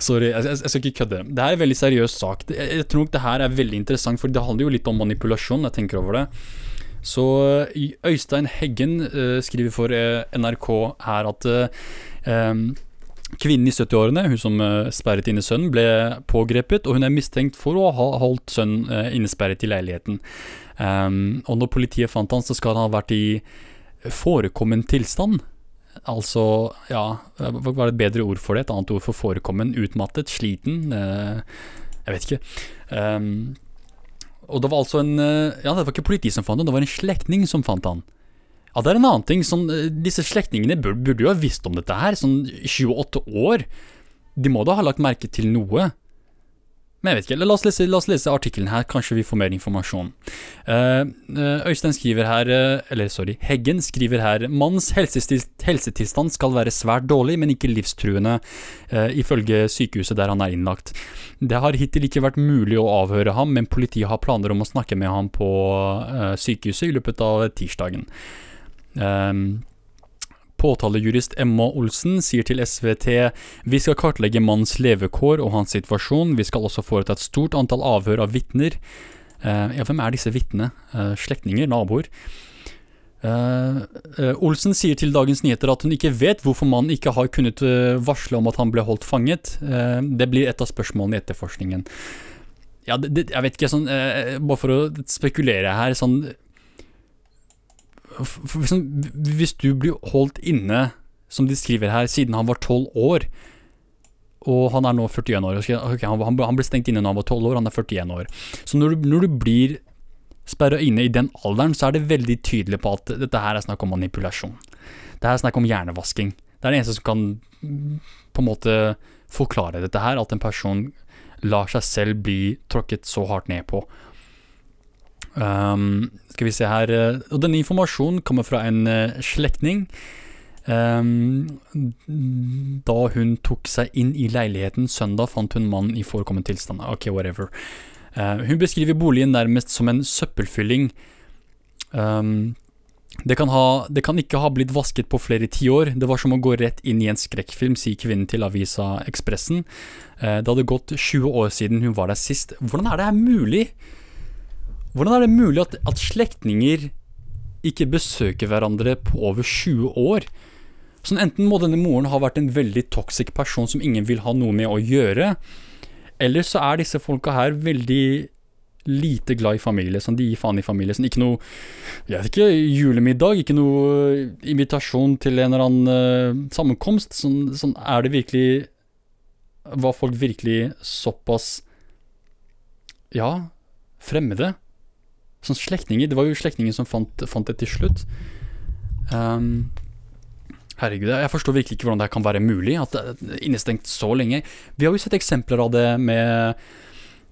Sorry, jeg, jeg, jeg, skal ikke kødde. Det er en veldig seriøs sak. Jeg, jeg tror nok det her er veldig interessant, for det handler jo litt om manipulasjon. Jeg tenker over det. Så Øystein Heggen uh, skriver for uh, NRK her at kvinnen i 70-årene, hun som sperret inne sønnen, ble pågrepet, og hun er mistenkt for å ha holdt sønnen innesperret i leiligheten. Og når politiet fant han, så skal han ha vært i forekommen tilstand. Altså, ja, hva er et bedre ord for det? Et annet ord for forekommen? Utmattet? Sliten? jeg vet ikke. Um, og det var altså en eh, Ja, det var ikke politi som fant han, det var en slektning som fant han. Ja, det er en annen ting. Sånn, disse slektningene burde, burde jo ha visst om dette her. Sånn 28 år. De må da ha lagt merke til noe. Men jeg vet ikke, la oss lese, la oss lese artikkelen her, kanskje vi får mer informasjon. Uh, Øystein skriver her, eller sorry, Heggen skriver her Mannens helsetilstand skal være svært dårlig, men ikke livstruende, uh, ifølge sykehuset der han er innlagt. Det har hittil ikke vært mulig å avhøre ham, men politiet har planer om å snakke med ham på uh, sykehuset i løpet av tirsdagen. Um, Påtalejurist Emma Olsen sier til SVT vi skal kartlegge mannens levekår og hans situasjon, vi skal også foreta et stort antall avhør av vitner. Uh, ja, hvem er disse vitnene? Uh, slektninger? Naboer? Uh, uh, Olsen sier til Dagens Nyheter at hun ikke vet hvorfor mannen ikke har kunnet uh, varsle om at han ble holdt fanget. det blir et av spørsmålene i etterforskningen. Ja, det, det, jeg vet ikke, sånn, bare for å spekulere her sånn hvis du blir holdt inne, som de skriver her, siden han var 12 år, og han er nå 41 år okay, han, han, ble stengt inne da han var 12 år, han er 41 år. Så når du, når du blir sperra inne i den alderen, så er det veldig tydelig på at dette her er snakk om manipulasjon. Det er snakk om hjernevasking. Det er det eneste som kan på en måte forklare dette her, at en person lar seg selv bli tråkket så hardt ned på. Um, skal vi se her eh, Og denne informasjonen kommer fra en uh, slektning. Um, da hun tok seg inn i leiligheten søndag, fant hun mannen i forekommen tilstand. Ok, whatever. Uh, hun beskriver boligen nærmest som en søppelfylling. Um, det, kan ha, det kan ikke ha blitt vasket på flere tiår. Det var som å gå rett inn i en skrekkfilm, sier kvinnen til avisa Ekspressen. Det hadde gått 20 år siden hun var der sist. Hvordan er det her mulig? Hvordan er det mulig at, at slektninger ikke besøker hverandre på over 20 år? Sånn Enten må denne moren ha vært en veldig toxic person som ingen vil ha noe med å gjøre, eller så er disse folka her veldig lite glad i familie. Sånn, de gir faen i familie. Sånn, ikke noe jeg vet ikke, julemiddag, ikke noe invitasjon til en eller annen uh, sammenkomst. Sånn, sånn, er det virkelig Var folk virkelig såpass Ja, fremmede? Sånn slektninger Det var jo slektninger som fant, fant, det til slutt. Um, herregud, jeg forstår virkelig ikke hvordan det kan være mulig. At det er innestengt så lenge. Vi har jo sett eksempler av det med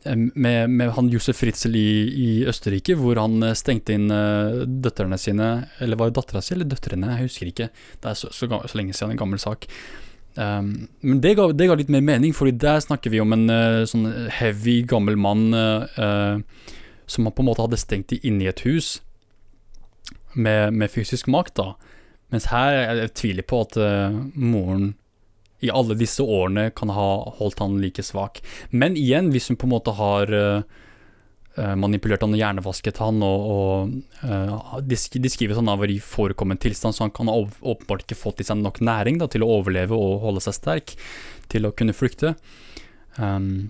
med, med, han Josef Fritzel i, i, Østerrike, hvor han stengte inn uh, døtrene sine Eller var det dattera si eller døtrene? Jeg husker ikke. Det er så, så, så lenge siden, en gammel sak. Um, men det ga, det ga, litt mer mening, Fordi der snakker vi om en uh, sånn heavy, gammel mann uh, som man på en måte hadde stengt de inne i et hus med, med fysisk makt, da. Mens her jeg, jeg tviler på at uh, moren i alle disse årene kan ha holdt han like svak. Men igjen, hvis hun på en måte har uh, manipulert han og hjernevasket han, og, og de, skriver sånn han var i forekommen tilstand, så han kan åpenbart ikke fått i seg nok næring da, til å overleve og holde seg sterk, til å kunne flykte. Um,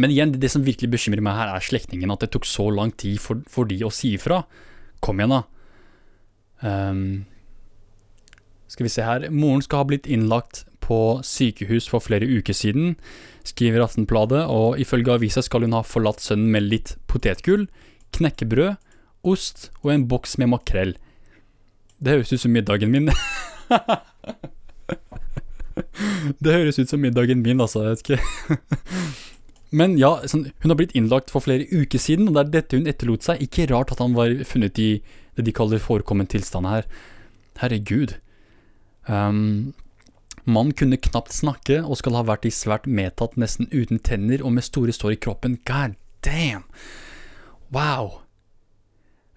Men igjen, det som virkelig bekymrer meg her, er slektningen. At det tok så lang tid for, for de å si ifra. Kom igjen, da. Um, skal vi se her. Moren skal ha blitt innlagt på sykehus for flere uker siden, skriver Aftenbladet, og ifølge avisa skal hun ha forlatt sønnen med litt potetgull, knekkebrød, ost og en boks med makrell. Det høres ut som middagen min. det høres ut som middagen min, altså. Jeg vet ikke. Men ja, sånn, hun har blitt innlagt for flere uker siden, og det er dette hun etterlot seg. Ikke rart at han var funnet i det de kaller forekommen tilstand her. Herregud. Um, Mannen kunne knapt snakke og skal ha vært i svært medtatt, nesten uten tenner og med store sår i kroppen. God damn! Wow!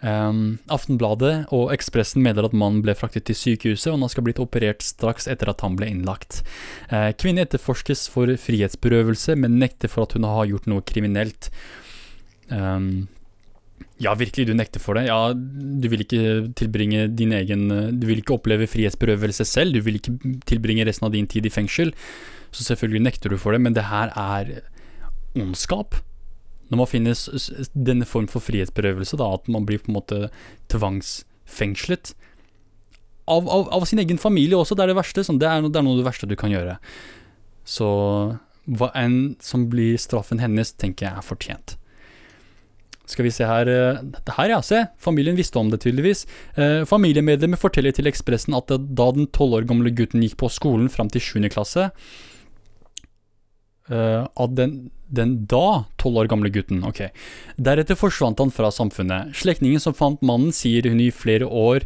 Um, Aftenbladet og Ekspressen mener at mannen ble fraktet til sykehuset, og han skal blitt operert straks etter at han ble innlagt. Uh, kvinnen etterforskes for frihetsberøvelse, men nekter for at hun har gjort noe kriminelt. Um, ja, virkelig, du nekter for det. Ja, du vil ikke tilbringe din egen Du vil ikke oppleve frihetsberøvelse selv, du vil ikke tilbringe resten av din tid i fengsel. Så selvfølgelig nekter du for det, men det her er ondskap når man finner denne form for frihetsberøvelse, da, at man blir på en måte tvangsfengslet av, av, av, sin egen familie også, det er det verste. Sånn, det, er noe, det, er noe av det verste du kan gjøre. Så hva enn som blir straffen hennes, tenker jeg er fortjent. Skal vi se her Dette Det her, ja, se. Familien visste om det, tydeligvis. Eh, familiemedlemmer forteller til Ekspressen at da den tolv år gamle gutten gikk på skolen fram til 7. klasse, Uh, at den, den da tolv år gamle gutten Ok. Deretter forsvant han fra samfunnet. Slektningen som fant mannen, sier hun i flere år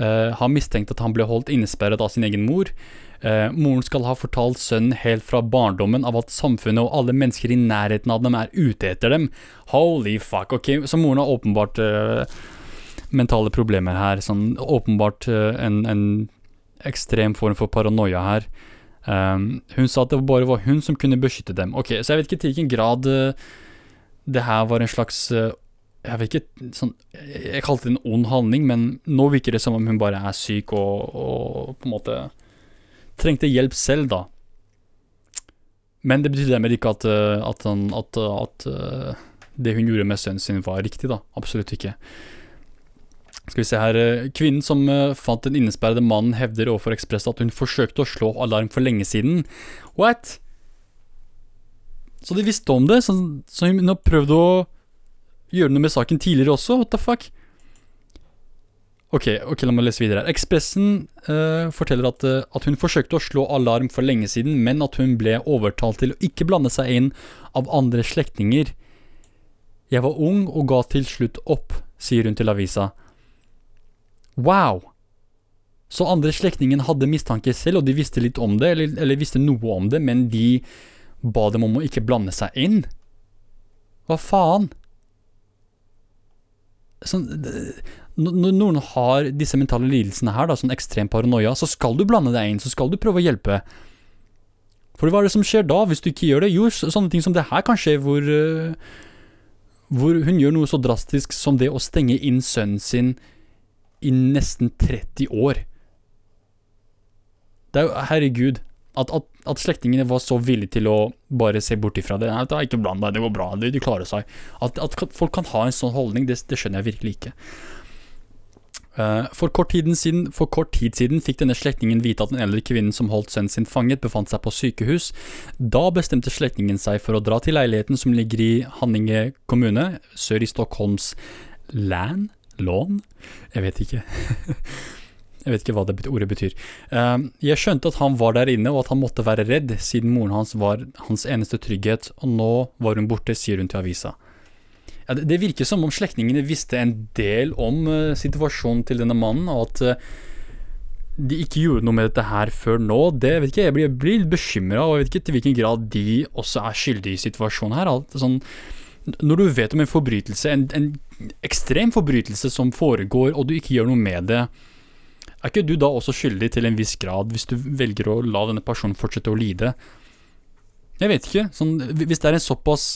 uh, har mistenkt at han ble holdt innesperret av sin egen mor. Uh, moren skal ha fortalt sønnen helt fra barndommen av at samfunnet og alle mennesker i nærheten av dem er ute etter dem. Holy fuck. Ok, så moren har åpenbart mentale problemer her. Sånn åpenbart en, en ekstrem form for paranoia her. Um, hun sa at det bare var hun som kunne beskytte dem. Ok, Så jeg vet ikke til hvilken grad uh, det her var en slags uh, Jeg vet ikke sånn, Jeg kalte det en ond handling, men nå virker det som om hun bare er syk og, og på en måte trengte hjelp selv, da. Men det betyr dermed ikke at, uh, at, at, at det hun gjorde med sønnen sin, var riktig, da. Absolutt ikke. Skal vi se her eh, Kvinnen som eh, fant den innesperrede mannen, hevder overfor Ekspress at hun forsøkte å slå alarm for lenge siden. What? Så de visste om det? Så, så hun har prøvd å gjøre noe med saken tidligere også? What the fuck? Ok, ok, la meg lese videre. her. Ekspressen uh, forteller at, uh, at, hun forsøkte å slå alarm for lenge siden, men at hun ble overtalt til å ikke blande seg inn av andre slektninger. Jeg var ung og ga til slutt opp, sier hun til avisa. Wow! Så andre slektningen hadde mistanke selv, og de visste litt om det, eller, eller, visste noe om det, men de ba dem om å ikke blande seg inn. Hva faen? Sånn, når noen har disse mentale lidelsene her, da, sånn ekstrem paranoia, så skal du blande deg inn, så skal du prøve å hjelpe. For hva er det som skjer da, hvis du ikke gjør det? Jo, sånne ting som det her kan skje, hvor, uh, hvor hun gjør noe så drastisk som det å stenge inn sønnen sin i nesten 30 år. Det er jo Herregud. At, at, at slektningene var så villige til å bare se bort ifra det. Nei, det er ikke bland deg, det går bra, du, du klarer seg. At, at, folk kan ha en sånn holdning, det, det skjønner jeg virkelig ikke. Uh, for, kort siden, for, kort tid siden fikk denne slektningen vite at den eldre kvinnen som holdt sønnen sin fanget, befant seg på sykehus. Da bestemte slektningen seg for å dra til leiligheten som ligger i Hanninge kommune, sør i Stockholms land lån? Jeg vet ikke. jeg vet ikke hva det ordet betyr. Ehm, jeg skjønte at han var der inne, og at han måtte være redd, siden moren hans var hans eneste trygghet, og nå var hun borte, sier hun til avisa. Det, virker som om slektningene visste en del om uh, situasjonen til denne mannen, og at uh, de ikke gjorde noe med dette her før nå. Det vet ikke, Jeg blir, blir bekymra, og jeg vet ikke til hvilken grad de også er skyldige i situasjonen her. Alt, sånn, når du vet om en forbrytelse, en, en, ekstrem forbrytelse som foregår, og du ikke gjør noe med det, er ikke du da også skyldig til en viss grad, hvis du velger å la denne personen fortsette å lide? Jeg vet ikke. Sånn, hvis det er en såpass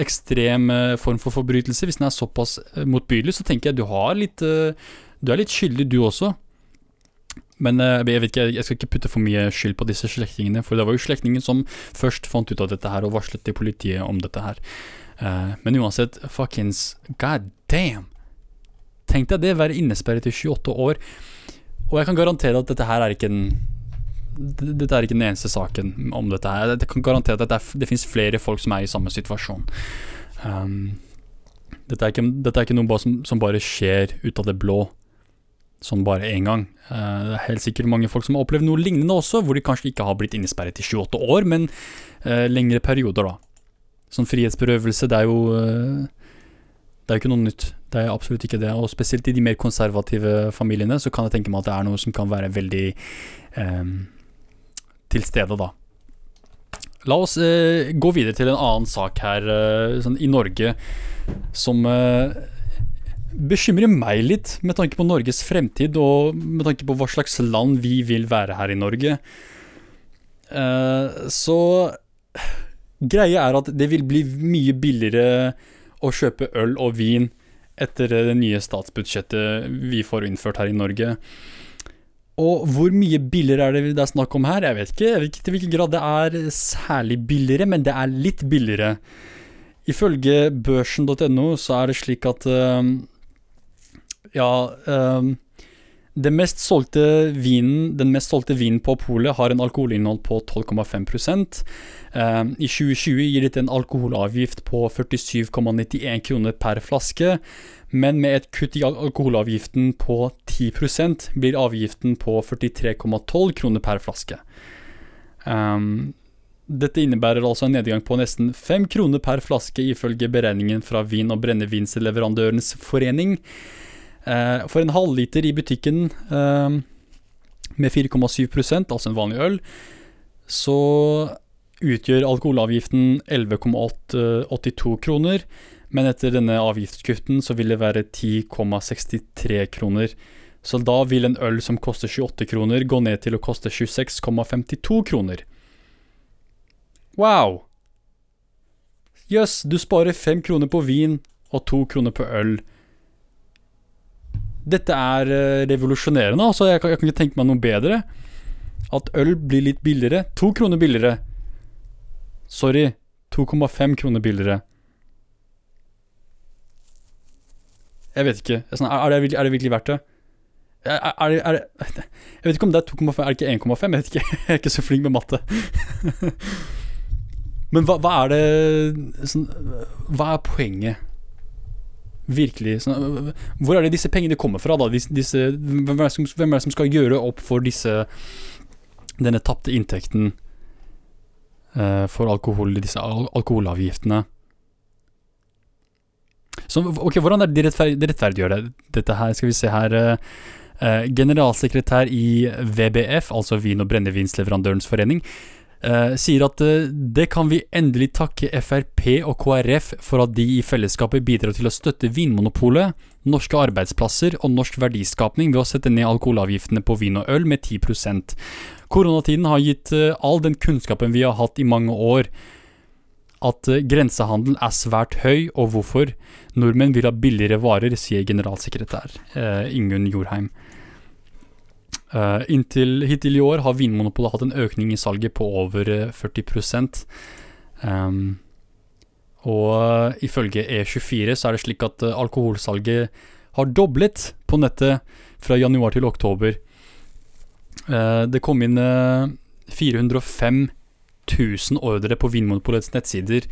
ekstrem eh, form for forbrytelse, hvis den er såpass eh, motbydelig, så tenker jeg du har litt eh, Du er litt skyldig, du også. Men jeg vet ikke, jeg skal ikke putte for mye skyld på disse slektningene, for det var jo slektningen som først fant ut av dette her og varslet til politiet om dette her. Eh, men uansett, fuckings god damn! Tenk deg det, være innesperret i 28 år. Og jeg kan garantere at dette her er ikke den dette er ikke den eneste saken om dette. her Jeg kan garantere at det, er, det finnes flere folk som er i samme situasjon. Um, dette, er ikke, dette, er ikke, noe som, som, bare skjer ut av det blå, sånn bare én gang. Uh, det er helt sikkert mange folk som har opplevd noe lignende også, hvor de kanskje ikke har blitt innesperret i 28 år, men uh, lengre perioder, da. Sånn frihetsberøvelse, det er jo uh, Det er jo ikke noe nytt. Det er absolutt ikke det. Og spesielt i de mer konservative familiene så kan jeg tenke meg at det er noe som kan være veldig eh, til stede, da. La oss eh, gå videre til en annen sak her eh, sånn i Norge som eh, bekymrer meg litt, med tanke på Norges fremtid og med tanke på hva slags land vi vil være her i Norge. Eh, så greia er at det vil bli mye billigere å kjøpe øl og vin etter det nye statsbudsjettet vi får innført her i Norge. Og hvor mye billigere er det det er snakk om her? Jeg vet ikke. Jeg vet ikke til hvilken grad det er særlig billigere, men det er litt billigere. Ifølge børsen.no så er det slik at uh, Ja uh, den mest solgte vinen, den mest solgte vinen på polet har en alkoholinnhold på 12,5 uh, I 2020 gir dette en alkoholavgift på 47,91 kroner per flaske. Men med et kutt i alkoholavgiften på 10% blir avgiften på 43,12 kroner per flaske. Um, dette innebærer altså en nedgang på nesten 5 kroner per flaske, ifølge beregningen fra Vin- og brennevinsleverandørenes forening. Uh, for en halvliter i butikken uh, med 4,7% altså en vanlig øl, så utgjør alkoholavgiften 11,82 kroner men etter denne avgiftskutten så vil det være 10,63 kroner. Så da vil en øl som koster 28 kroner, gå ned til å koste 26,52 kroner. Wow! Jøss, yes, du sparer fem kroner på vin og to kroner på øl. Dette er uh, revolusjonerende, altså. Jeg kan, jeg kan ikke tenke meg noe bedre. At øl blir litt billigere. To kroner billigere. Sorry, 2,5 kroner billigere. Jeg vet ikke. Er, det, er, det, virkelig verdt det? Er, er, er, Jeg vet ikke om det er 2,5, er det ikke 1,5? Jeg vet ikke, jeg er ikke så flink med matte. Men hva, hva, er det sånn, Hva er poenget? Virkelig sånn, Hvor er det disse pengene kommer fra, da? Disse, disse, hvem, er som, hvem, er det som, skal gjøre opp for disse denne tapte inntekten uh, for alkohol, disse al alkoholavgiftene? Så, ok, Hvordan er det de, rettferd, de rettferdiggjør det, dette her? Skal vi se her uh, Generalsekretær i VBF, altså Vin- og brennevinsleverandørens forening, uh, sier at uh, det kan vi endelig takke Frp og KrF for at de i fellesskapet bidrar til å støtte Vinmonopolet, norske arbeidsplasser og norsk verdiskapning ved å sette ned alkoholavgiftene på vin og øl med 10% Koronatiden har gitt all den kunnskapen vi har hatt i mange år at eh, grensehandel er svært høy, og hvorfor. Nordmenn vil ha billigere varer, sier generalsekretær Ingunn Jorheim. Uh, inntil Hittil i år har Vinmonopolet hatt en økning i salget på over 40 um, Og uh, ifølge E24 så er det slik at uh, alkoholsalget har doblet på nettet fra januar til oktober. det kom inn 405 000 ordre på Vinmonopolets nettsider,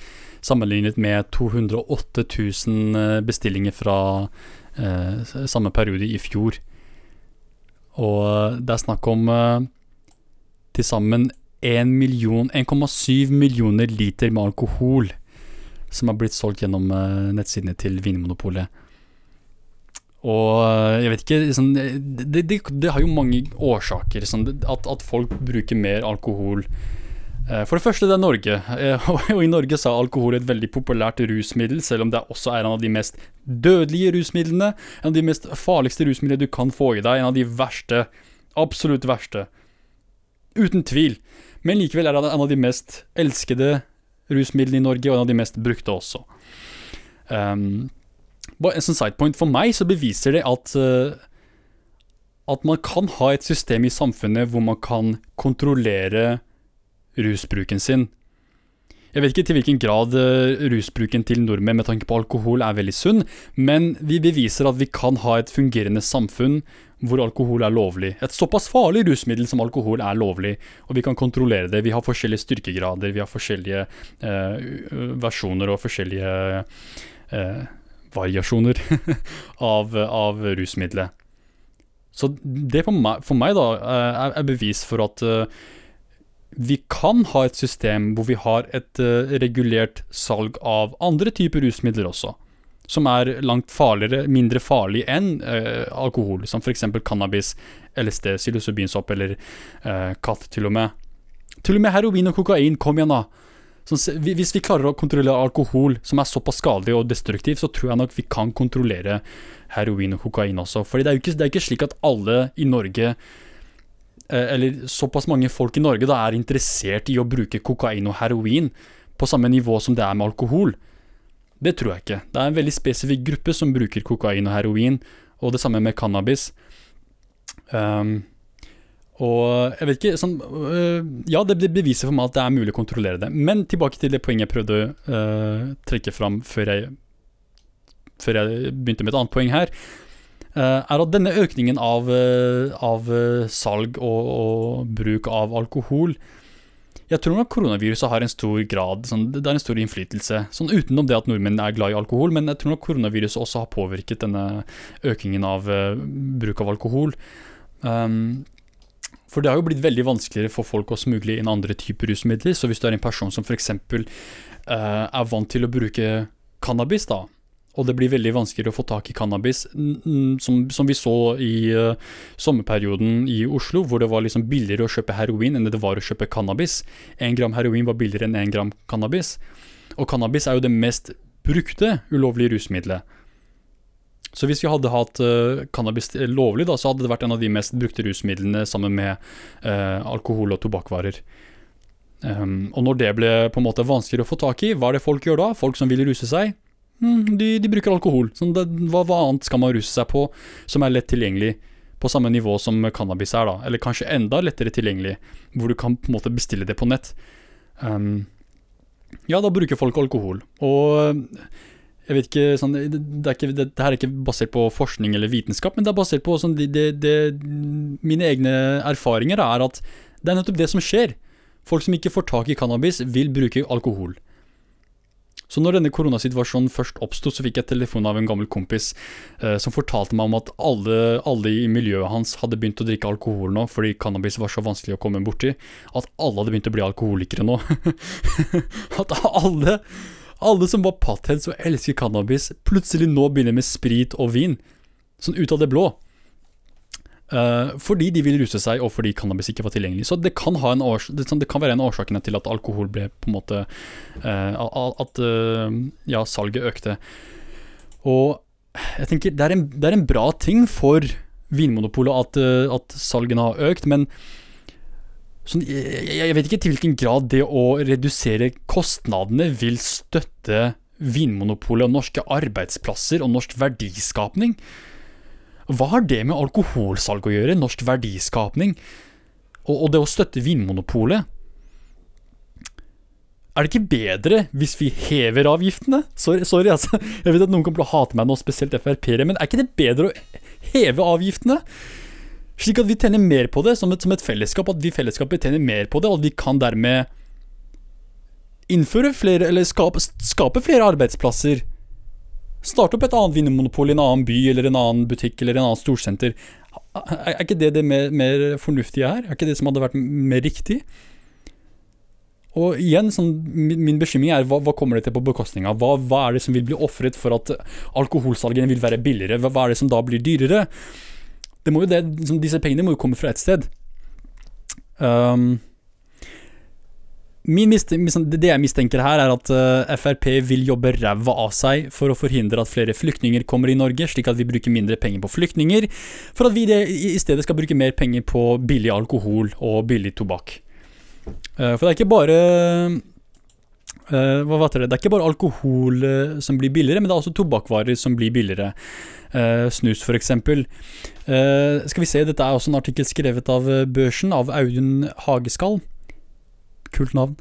sammenlignet med 208 000 eh, bestillinger fra eh, samme periode i fjor. Og det er snakk om uh, til sammen 1,7 million, millioner liter med alkohol som har blitt solgt gjennom uh, nettsidene til Vinmonopolet. Og eh, jeg vet ikke liksom, det, det, det, har jo mange årsaker. Sånn, at, at, folk bruker mer alkohol for det første, det er Norge. Eh, og i Norge så er alkohol et veldig populært rusmiddel, selv om det også er en av de mest dødelige rusmidlene. En av de mest farligste rusmidlene du kan få i deg. En av de verste. Absolutt verste. Uten tvil. Men likevel er det en av de mest elskede rusmidlene i Norge, og en av de mest brukte også. Um, en sånn sidepoint for meg så beviser det at uh, at man kan ha et system i samfunnet hvor man kan kontrollere rusbruken sin. Jeg vet ikke til hvilken grad eh, rusbruken til nordmenn med tanke på alkohol er veldig sunn, men vi beviser at vi kan ha et fungerende samfunn hvor alkohol er lovlig. Et såpass farlig rusmiddel som alkohol er lovlig, og vi kan kontrollere det. Vi har forskjellige styrkegrader, vi har forskjellige eh, versjoner og forskjellige eh, variasjoner av, av, rusmiddelet. Så det for meg, for meg da, eh, er, bevis for at eh, vi kan ha et system hvor vi har et uh, regulert salg av andre typer rusmidler også. Som er langt farligere, mindre farlig enn uh, alkohol, som f.eks. cannabis, LSD, psilocybinsopp eller uh, katt, til og med. Til og med heroin og kokain, kom igjen, da. Så, hvis vi klarer å kontrollere alkohol, som er såpass skadelig og destruktiv, så tror jeg nok vi kan kontrollere heroin og kokain også. For det er jo ikke, slik at alle i Norge eller såpass mange folk i Norge da er interessert i å bruke kokain og heroin på samme nivå som det er med alkohol. Det tror jeg ikke. Det er en veldig spesifikk gruppe som bruker kokain og heroin, og det samme med cannabis. Um, og jeg vet ikke sånn, uh, Ja, det beviser for meg at det er mulig å kontrollere det. Men tilbake til det poenget jeg prøvde å uh, trekke fram før jeg, før jeg begynte med et annet poeng her. Eh, er at denne økningen av, eh, av eh, salg og, og, bruk av alkohol Jeg tror nok koronaviruset har en stor grad sånn, Det er en stor innflytelse. Sånn Utenom det at nordmenn er glad i alkohol, men jeg tror nok koronaviruset også har påvirket denne økningen av bruk av alkohol. Um, for det har jo blitt veldig vanskeligere for folk å smugle inn andre typer rusmidler. Så hvis du er en person som f.eks. Uh, er vant til å bruke cannabis, da, og det blir veldig vanskeligere å få tak i cannabis, som, som vi så i uh, sommerperioden i Oslo, hvor det var liksom billigere å kjøpe heroin enn det var å kjøpe cannabis. Én gram heroin var billigere enn én gram cannabis. Og cannabis er jo det mest brukte ulovlige rusmiddelet. Så hvis vi hadde hatt uh, cannabis lovlig, da, så hadde det vært en av de mest brukte rusmidlene sammen med uh, alkohol og tobakkvarer. Um, og når det ble på en måte vanskeligere å få tak i, hva er det folk gjør da? Folk som vil ruse seg? Mm, de, de, bruker alkohol. Det, hva, hva, annet skal man ruse seg på som er lett tilgjengelig? På samme nivå som cannabis er, da. Eller kanskje enda lettere tilgjengelig, hvor du kan på en måte bestille det på nett. Um, ja, da bruker folk alkohol. Og jeg vet ikke, sånn, det, er ikke det, det, her er ikke basert på forskning eller vitenskap, men det er basert på sånn, det, Mine egne erfaringer er at det er nettopp det som skjer. Folk som ikke får tak i cannabis, vil bruke alkohol. Så når denne koronasituasjonen først oppsto, så fikk jeg telefon av en gammel kompis eh, som fortalte meg om at alle, alle, i miljøet hans hadde begynt å drikke alkohol nå fordi cannabis var så vanskelig å komme borti. At alle hadde begynt å bli alkoholikere nå. at alle, alle som var pattheads og elsker cannabis, plutselig nå begynner med sprit og vin. Sånn ut av det blå. Uh, fordi de vil ruse seg, og fordi cannabis ikke var tilgjengelig. Så det kan, det, det kan være en av årsakene til at alkohol ble på en måte uh, At uh, ja, salget økte. Og jeg tenker det er en, det er en bra ting for Vinmonopolet at, at salgene har økt, men sånn, jeg, jeg, vet ikke til hvilken grad det å redusere kostnadene vil støtte Vinmonopolet og norske arbeidsplasser og norsk verdiskapning. Hva har det med alkoholsalg å gjøre? Norsk verdiskapning? Og, og det å støtte Vinmonopolet? Er det ikke bedre hvis vi hever avgiftene? Sorry, sorry altså. Jeg vet at noen kommer til å hate meg nå, spesielt Frp-ere, men er ikke det bedre å heve avgiftene? Slik at vi tjener mer på det, som et, som et fellesskap. At vi fellesskapet tjener mer på det, og at vi kan dermed innføre flere, eller skape, skape flere arbeidsplasser Starte opp et annet vinmonopol i en annen by eller en annen butikk eller en annen storsenter. Er ikke det det mer, mer fornuftige her? Er ikke det som hadde vært mer riktig? Og igjen, sånn, min bekymring er hva, hva, kommer det til på bekostning av? Hva, hva, er det som vil bli ofret for at alkoholsalgene vil være billigere? Hva, hva, er det som da blir dyrere? Det må jo det, liksom, disse pengene må jo komme fra et sted. Um, det jeg mistenker her, er at eh, Frp vil jobbe ræva av seg for å forhindre at flere flyktninger kommer i Norge, slik at vi bruker mindre penger på flyktninger, for at vi i stedet skal bruke mer penger på billig alkohol og billig tobakk. Uh, for det er ikke bare Uh, det? det er ikke bare alkohol uh, som blir billigere, men det er også tobakkvarer som blir billigere. Uh, snus, f.eks. Uh, skal vi se, dette er også en artikkel skrevet av Børsen, av Audun Hageskall. Kult navn.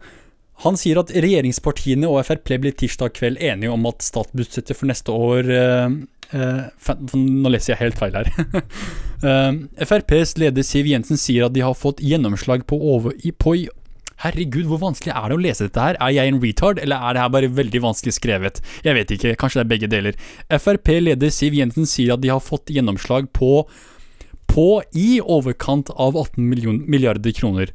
Han sier at regjeringspartiene og Frp ble tirsdag kveld enige om at statsbudsjettet for neste år eh, eh, Nå leser jeg helt feil her. eh, FrPs leder Siv Jensen sier at de har fått gjennomslag på, over, på Herregud, hvor vanskelig er det å lese dette her? Er jeg en retard, eller er det her bare veldig vanskelig skrevet? Jeg vet ikke, kanskje det er begge deler. Frp-leder Siv Jensen sier at de har fått gjennomslag på på i overkant av 18 milliarder kroner.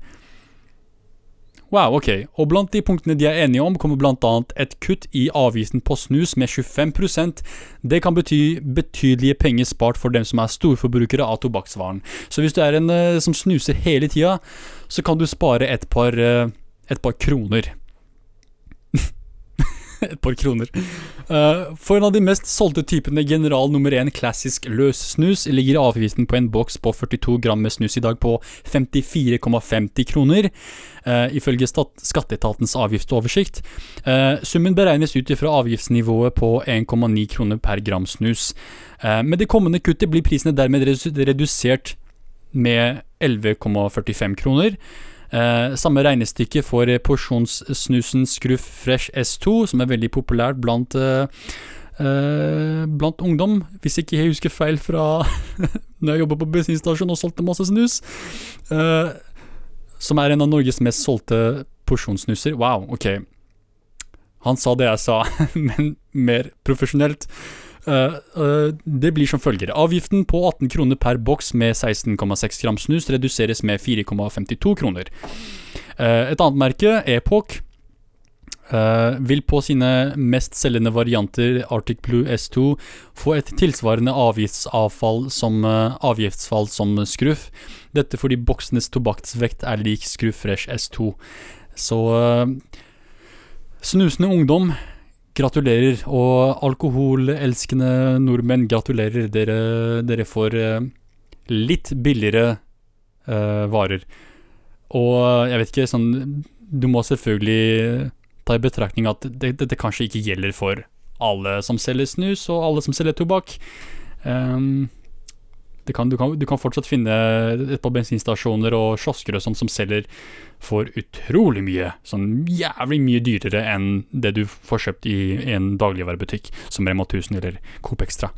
Wow, ok. Og blant de punktene de er enige om, kommer bl.a. et kutt i avgiften på snus med 25% Det kan bety betydelige penger spart for dem som er storforbrukere av tobakksvaren. Så hvis du er en uh, som snuser hele tida, så kan du spare et par, uh, et par kroner. et par kroner. Uh, for en av de mest solgte typene General nummer 1 klassisk løssnus ligger avgiften på en boks på 42 gram med snus i dag på 54,50 kroner, uh, ifølge skatteetatens avgiftsoversikt. Uh, summen beregnes ut ifra avgiftsnivået på 1,9 kroner per gram snus. med det kommende kuttet blir prisene dermed redusert med 11,45 kroner. Eh, samme regnestykke for porsjonssnusen Scruff Fresh S2, som er veldig populært blant eh, eh, blant ungdom, hvis ikke jeg husker feil fra når jeg jobba på bensinstasjon og solgte masse snus. Eh, som er en av Norges mest solgte porsjonssnuser. Wow, ok. Han sa det jeg sa, men mer profesjonelt. Uh, uh, det blir som følger. Avgiften på 18 kroner per boks med 16,6 gram snus reduseres med 4,52 kroner. Uh, et annet merke, Epoch, vil på sine mest selgende varianter, Arctic Blue S2, få et tilsvarende avgiftsavfall som, avgiftsfall som Skruff. Dette fordi boksenes tobakksvekt er lik Scruff Fresh S2. Så snusende ungdom Gratulerer. Og alkoholelskende nordmenn, gratulerer. Dere, dere får uh, litt billigere uh, varer. Og jeg vet ikke, sånn Du må selvfølgelig ta i betraktning at dette det, kanskje ikke gjelder for alle som selger snus, og alle som selger tobakk. Um, kan, du, kan, du, kan, fortsatt finne et par bensinstasjoner og kiosker og sånn som selger for utrolig mye. Sånn jævlig mye dyrere enn det du får kjøpt i en dagligvarebutikk som Rema 1000 eller Coop Extra.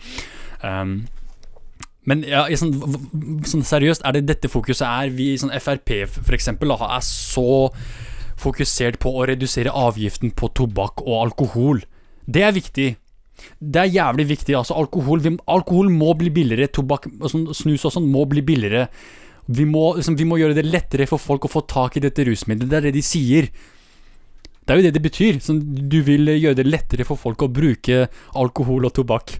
Um, men ja, sånn, sånn, seriøst, er det dette fokuset er? Vi i sånn Frp f.eks. er så fokusert på å redusere avgiften på tobakk og alkohol. Det er viktig. Det er jævlig viktig. altså Alkohol, vi, alkohol må bli billigere. Tobakk sånn, snus og sånn må bli billigere. Vi må, liksom, vi må, gjøre det lettere for folk å få tak i dette rusmiddelet. Det er det de sier. Det er jo det det betyr. Sånn, du vil gjøre det lettere for folk å bruke alkohol og tobakk.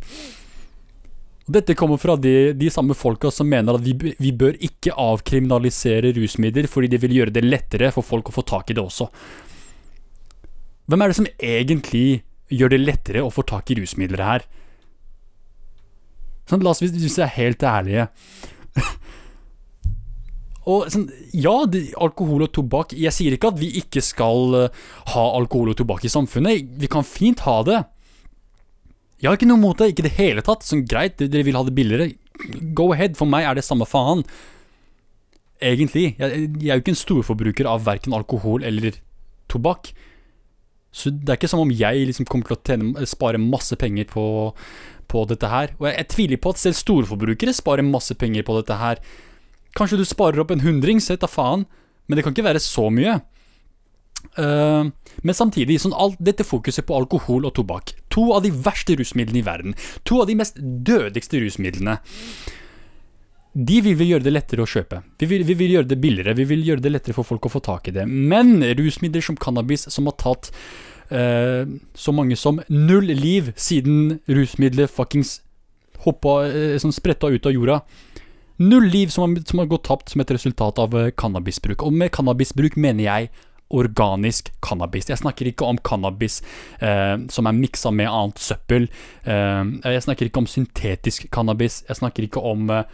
Dette kommer fra de, de samme folka som mener at vi, vi, bør ikke avkriminalisere rusmidler fordi det vil gjøre det lettere for folk å få tak i det også. Hvem er det som egentlig gjør det lettere å få tak i rusmidler her. Sånn, la oss hvis vi er helt ærlige. og sånn, ja, det, alkohol og tobakk Jeg sier ikke at vi ikke skal uh, ha alkohol og tobakk i samfunnet. Vi kan fint ha det. Jeg har ikke noe mot det, ikke i det hele tatt. Sånn greit, dere vil ha det billigere. Go ahead. For meg er det samme faen. Egentlig. Jeg, jeg er jo ikke en storforbruker av verken alkohol eller tobakk. Så det er ikke som om jeg liksom kommer til å tjene, spare masse penger på, på dette her. Og jeg, jeg, tviler på at selv storforbrukere sparer masse penger på dette her. Kanskje du sparer opp en hundring, så da faen. Men det kan ikke være så mye. Uh, men samtidig, sånn alt dette fokuset på alkohol og tobakk, to av de verste rusmidlene i verden, to av de mest dødeligste rusmidlene, de vil vi gjøre det lettere å kjøpe. Vi vil, vi vil, gjøre det billigere, vi vil gjøre det lettere for folk å få tak i det. Men rusmidler som cannabis, som har tatt eh, så mange som null liv siden rusmidler fuckings hoppa, eh, sånn spretta ut av jorda Null liv som har, som har gått tapt som et resultat av eh, cannabisbruk. Og med cannabisbruk mener jeg organisk cannabis. Jeg snakker ikke om cannabis eh, som er miksa med annet søppel. Eh, jeg snakker ikke om syntetisk cannabis. Jeg snakker ikke om eh,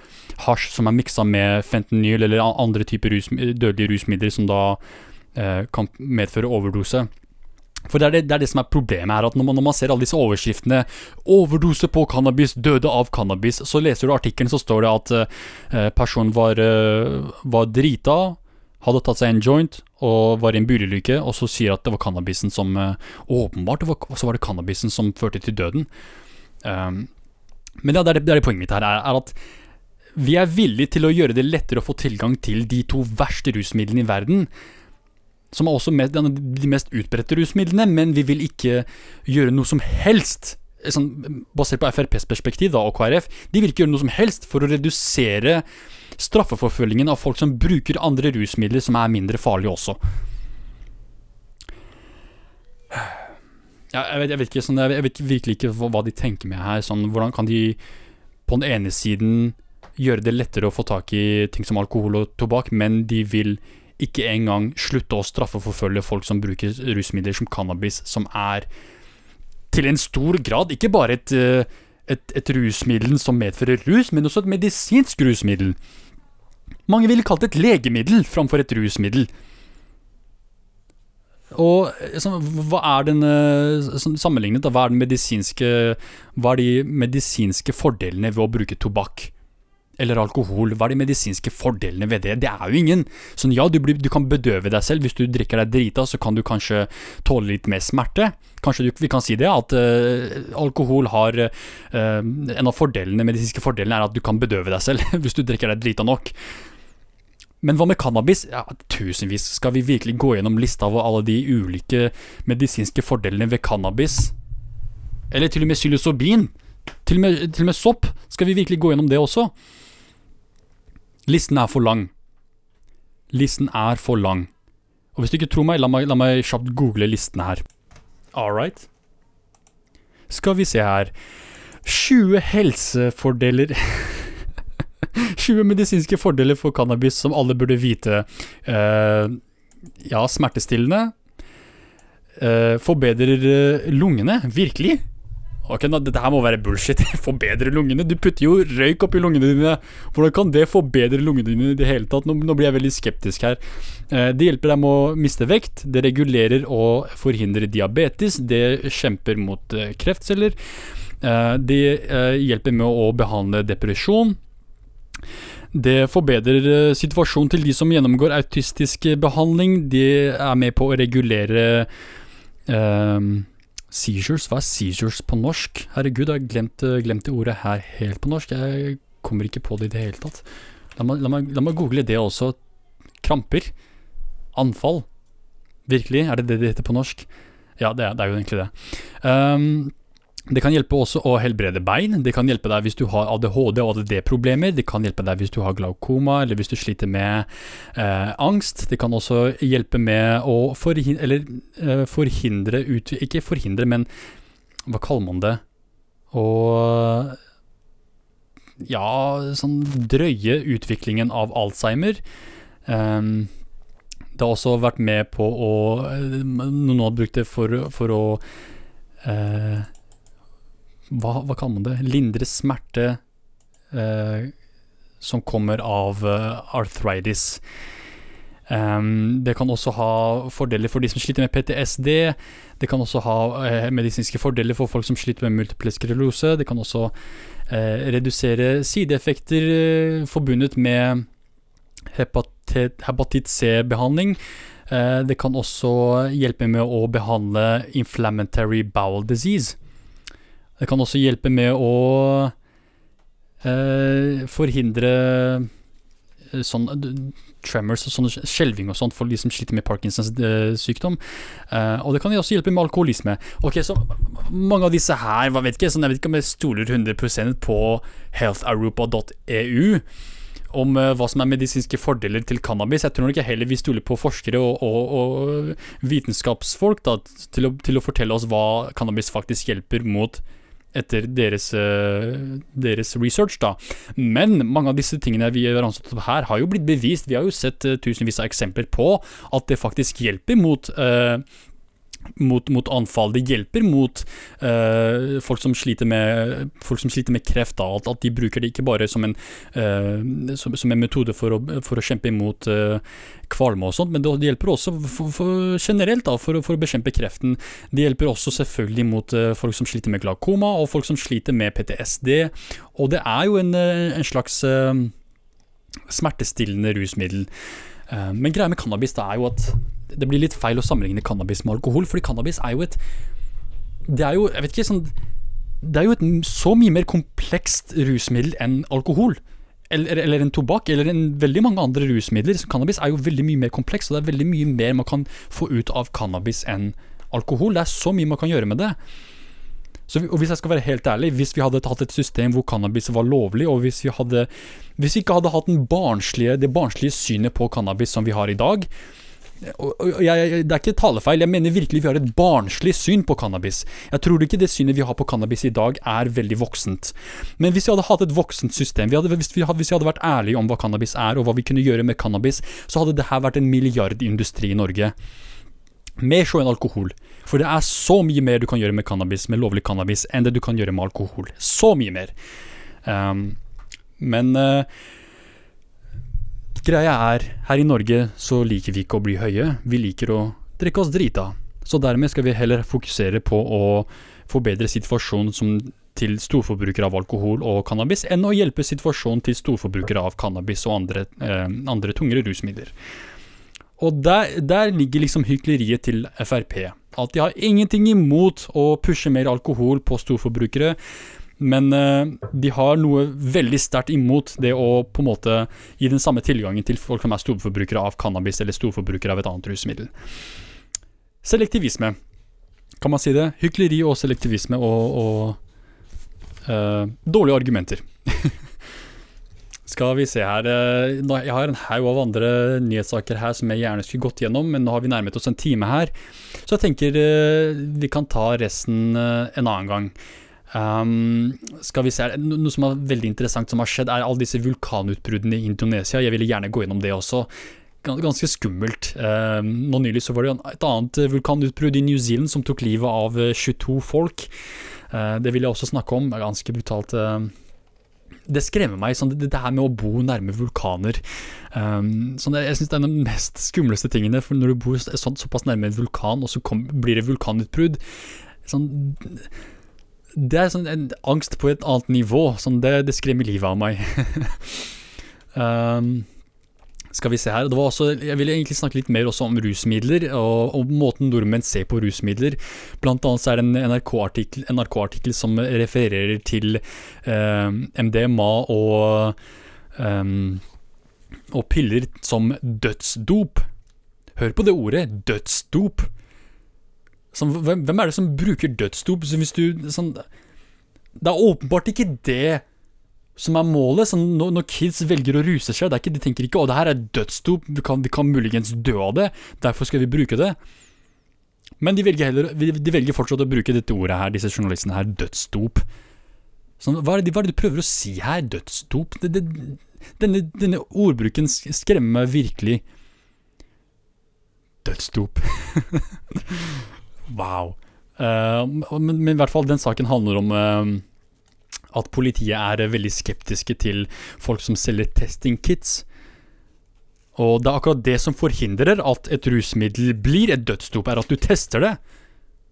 hasj som er miksa med fentanyl eller andre typer rus, dødelige rusmidler som da eh, kan medføre overdose. For det er det, det er det som er problemet her, at når man, når man ser alle disse overskriftene 'Overdose på cannabis, døde av cannabis', så leser du artikkelen, så står det at eh, personen var, eh, var drita, hadde tatt seg en joint og var i en bilulykke, og så sier at det var cannabisen som eh, Åpenbart så var det cannabisen som førte til døden. Um, men det er det, det er poenget mitt her, er, er at vi er villige til å gjøre det lettere å få tilgang til de to verste rusmidlene i verden som er også med, de mest utbredte rusmidlene, men vi vil ikke gjøre noe som helst sånn, basert på FrPs perspektiv da, og KrF, de vil ikke gjøre noe som helst for å redusere straffeforfølgingen av folk som bruker andre rusmidler som er mindre farlige også. Jeg vet, jeg vet, ikke, sånn, jeg vet virkelig ikke hva de tenker med her. Sånn, hvordan kan de på den ene siden gjøre det lettere å få tak i ting som alkohol og tobakk, men de vil ikke engang slutte å straffeforfølge folk som bruker rusmidler som cannabis, som er til en stor grad ikke bare et, eh, et, et rusmiddel som medfører rus, men også et medisinsk rusmiddel. Mange ville kalt det et legemiddel framfor et rusmiddel. Og eh, så, hva er den eh, Sammenlignet, da, hva er den medisinske Hva er de medisinske fordelene ved å bruke tobakk? Eller alkohol, hva er de medisinske fordelene ved det? Det er jo ingen. Sånn ja, du, blir, du kan bedøve deg selv. Hvis du drikker deg drita, så kan du kanskje tåle litt mer smerte. Kanskje du, vi kan si det, at uh, alkohol har uh, En av fordelene, medisinske fordelene er at du kan bedøve deg selv hvis du drikker deg drita nok. Men hva med cannabis? Ja, tusenvis. Skal vi virkelig gå gjennom lista av alle de ulike medisinske fordelene ved cannabis? Eller til og med psilocybin? Til og med, til og med sopp? Skal vi virkelig gå gjennom det også? Listen er for lang. Listen er for lang. Og hvis du ikke tror meg, la meg, la meg kjapt google listen her. All right. Skal vi se her 20 helsefordeler 20 medisinske fordeler for cannabis som alle burde vite. Uh, ja, smertestillende. Uh, forbedrer uh, lungene. Virkelig? Ok, nå, Dette her må være bullshit. Forbedre lungene? Du putter jo røyk oppi lungene dine. Hvordan kan det forbedre lungene dine i det hele tatt? Nå, nå blir jeg veldig skeptisk her. Eh, det hjelper deg med å miste vekt. Det regulerer og forhindrer diabetes. Det kjemper mot eh, kreftceller. Eh, det hjelper med å behandle depresjon. Det forbedrer situasjonen til de som gjennomgår autistisk behandling. De er med på å regulere eh, Seizures, hva er seizures på norsk? Herregud, jeg har eh, glemt det ordet her helt på norsk. Jeg kommer ikke på det i det hele tatt. La meg, la meg, la meg google det også. Kramper. Anfall. Virkelig, er det det det heter på norsk? Ja, det er, det er jo egentlig det. Um, det kan hjelpe også å helbrede bein. Det kan hjelpe deg hvis du har ADHD og ADD-problemer. Det kan hjelpe deg hvis du har glaukoma, eller hvis du sliter med eh, angst. Det kan også hjelpe med å forhindre, eller, eh, forhindre ut, Ikke forhindre, men hva kaller man det? Å Ja, sånn drøye utviklingen av Alzheimer. Um, det har også vært med på å Noen har brukt det for, for å uh, hva, hva kaller man det? Lindre smerte eh, som kommer av eh, arthritis. Um, det kan også ha fordeler for de som sliter med PTSD. Det kan også ha eh, medisinske fordeler for folk som sliter med multiple sklerose. Det kan også uh, redusere sideeffekter uh, forbundet med hepatitt C-behandling. det kan også hjelpe med å behandle inflammatory bowel disease. Det kan også hjelpe med å eh, forhindre eh, sånn tremors og sånn skjelving og sånt for de som sliter med Parkinsons eh, sykdom. Eh, og det kan også hjelpe med alkoholisme. Ok, så Mange av disse her hva vet ikke, sånn, jeg vet ikke om jeg stoler 100 på healtheuropa.eu om uh, hva som er medisinske fordeler til cannabis. Jeg tror nok heller vi stoler på forskere og, og, og vitenskapsfolk da, til, å, til, å, fortelle oss hva cannabis faktisk hjelper mot etter deres, uh, deres, research, da. Men mange av disse tingene vi har ansatt opp her, har jo blitt bevist. Vi har jo sett uh, tusenvis av eksempler på at det faktisk hjelper mot uh, mot, mot anfall. Det hjelper mot uh, folk, som med, folk som sliter med kreft. Da, at, de bruker det ikke bare som en, uh, som, som en metode for å, for å kjempe imot uh, kvalme og sånt, men det, hjelper også for, for, generelt da, for, for, å bekjempe kreften. Det hjelper også selvfølgelig mot uh, folk som sliter med glakoma, og folk som sliter med PTSD. Og det er jo en, en slags smertestillende rusmiddel. Men greia med cannabis det er jo at det blir litt feil å sammenligne cannabis med alkohol, fordi cannabis er jo et Det er jo, jeg vet ikke, sånn Det er jo et så mye mer komplekst rusmiddel enn alkohol. Eller, eller en tobakk, eller en veldig mange andre rusmidler. Så cannabis er jo veldig mye mer kompleks, og det er veldig mye mer man kan få ut av cannabis enn alkohol. Det er så mye man kan gjøre med det. Så, og hvis jeg skal være helt ærlig, hvis vi hadde hatt et system hvor cannabis var lovlig, og hvis vi, hadde, hvis vi ikke hadde hatt barnslige, det barnslige synet på cannabis som vi har i dag, jeg, Det er ikke talefeil, jeg mener virkelig vi har et barnslig syn på cannabis. Jeg tror ikke det synet vi har på cannabis i dag er veldig voksent. Men hvis vi hadde hatt et voksent system, vi hadde, hvis, vi hadde, hvis, vi hadde, vært ærlige om hva cannabis er, og hva vi kunne gjøre med cannabis, så hadde det her vært en milliardindustri i Norge. Mer så enn alkohol. For det er så mye mer du kan gjøre med cannabis, med lovlig cannabis, enn det du kan gjøre med alkohol. Så mye mer. Um, men uh, Greia er, her i Norge så liker vi ikke å bli høye, vi liker å drikke oss drita. Så dermed skal vi heller fokusere på å forbedre situasjonen som til storforbrukere av alkohol og cannabis, enn å hjelpe situasjonen til storforbrukere av cannabis og andre, eh, andre tungere rusmidler. Og der, der, ligger liksom hykleriet til Frp. At de har ingenting imot å pushe mer alkohol på storforbrukere, men uh, de har noe veldig sterkt imot det å på en måte gi den samme tilgangen til folk som er storforbrukere av cannabis eller storforbrukere av et annet rusmiddel. Selektivisme. Kan man si det? Hykleri og selektivisme og, og uh, dårlige argumenter. Skal vi se her eh, Jeg har en haug av andre nyhetssaker her som jeg gjerne skulle gått gjennom, men nå har vi nærmet oss en time her. Så jeg tenker vi kan ta resten en annen gang. Um, skal vi se, Noe som er veldig interessant som har skjedd, er alle disse vulkanutbruddene i Indonesia. Jeg ville gjerne gå gjennom det også. Ganske skummelt. Um, nå nylig så var det et annet vulkanutbrudd i New Zealand som tok livet av 22 eh, folk. Uh, det vil jeg også snakke om. Ganske brutalt. Uh, det skremmer meg, sånn, det, det, her med å bo nærme vulkaner. Um, sånn, jeg syns det er en av de mest skumleste tingene. For når du bor så, såpass nærme en vulkan, og så kom, blir det vulkanutbrudd sånn det er sånn en angst på et annet nivå. Sånn det, det skremmer livet av meg. um, skal vi se her. Det var også, jeg ville egentlig snakke litt mer også om rusmidler, og, og måten nordmenn ser på rusmidler. Blant annet så er det en NRK-artikkel NRK som refererer til um, MDMA og, um, og piller som dødsdop. Hør på det ordet, dødsdop. Sånn, hvem, hvem, er det som bruker dødsdop? Så hvis du, sånn, det er åpenbart ikke det som er målet. Sånn, når, når, kids velger å ruse seg, ikke, de tenker ikke 'å, det her er dødsdop, vi kan, vi kan, muligens dø av det', derfor skal vi bruke det. Men de velger, heller, de velger fortsatt å bruke dette ordet her, disse journalistene her, dødsdop. Sånn, hva, er det, hva, er det, du prøver å si her, dødsdop? Det, det, denne, denne ordbruken skremmer meg virkelig. Dødsdop. Wow. Uh, men, men, i hvert fall den saken handler om uh, at politiet er veldig skeptiske til folk som selger testing kits. Og det er akkurat det som forhindrer at et rusmiddel blir et dødsdop, er at du tester det.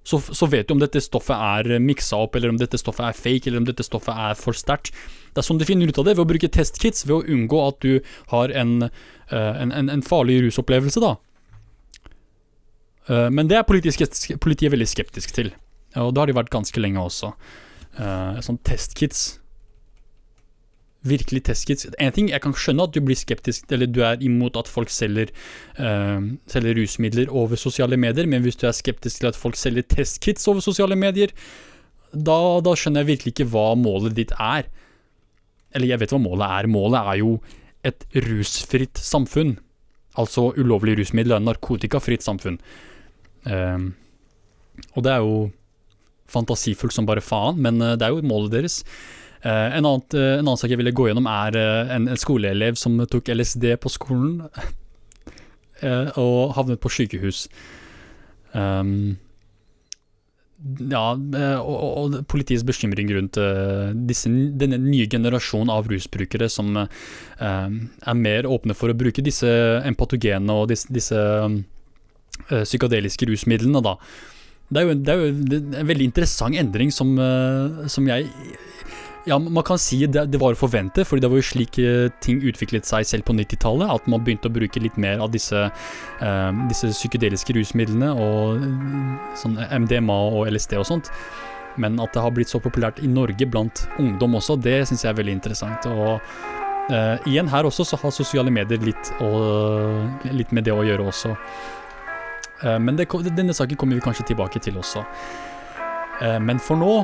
Så, så, vet du om dette stoffet er miksa opp, eller om dette stoffet er fake, eller om dette stoffet er for sterkt. Det er sånn du finner ut av det, ved å bruke testkits, ved å unngå at du har en, en, en, en farlig rusopplevelse, da. Eh, men det er politiet veldig skeptisk til, og det har de vært ganske lenge også. Sånn testkits. Virkelig testkits. En ting, Jeg kan skjønne at du blir skeptisk, eller du er imot at folk selger, uh, selger rusmidler over sosiale medier, men hvis du er skeptisk til at folk selger testkits over sosiale medier, da, da skjønner jeg virkelig ikke hva målet ditt er. Eller jeg vet hva målet er. Målet er jo et rusfritt samfunn. Altså ulovlig rusmiddel er narkotikafritt samfunn. Um, og det er jo fantasifullt som bare faen, men uh, det er jo målet deres. Uh, en, annen, uh, en, annen sak jeg ville gå gjennom, er en, en, skoleelev som tok LSD på skolen og havnet på sykehus. Um, ja, eh, og, og politiets bekymring rundt disse, denne nye generasjonen av rusbrukere som uh, er mer åpne for å bruke disse empatogene og disse, disse psykadeliske rusmidlene. Da. Det er jo, det er jo en veldig interessant endring som, som jeg ja, man kan si det, det var å forvente, fordi det var jo slik eh, ting utviklet seg selv på 90-tallet. At man begynte å bruke litt mer av disse, eh, disse psykedeliske rusmidlene og sånn MDMA og LSD og sånt. Men at det har blitt så populært i Norge blant ungdom også, det syns jeg er veldig interessant. Og eh, igjen her også så har sosiale medier litt, og, litt med det å gjøre også. Uh, men det, denne saken kommer vi kanskje tilbake til også. men for nå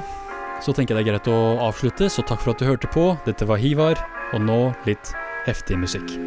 så tenker jeg det er greit å avslutte, så takk for at du hørte på. Dette var Hivar, og nå litt heftig musikk.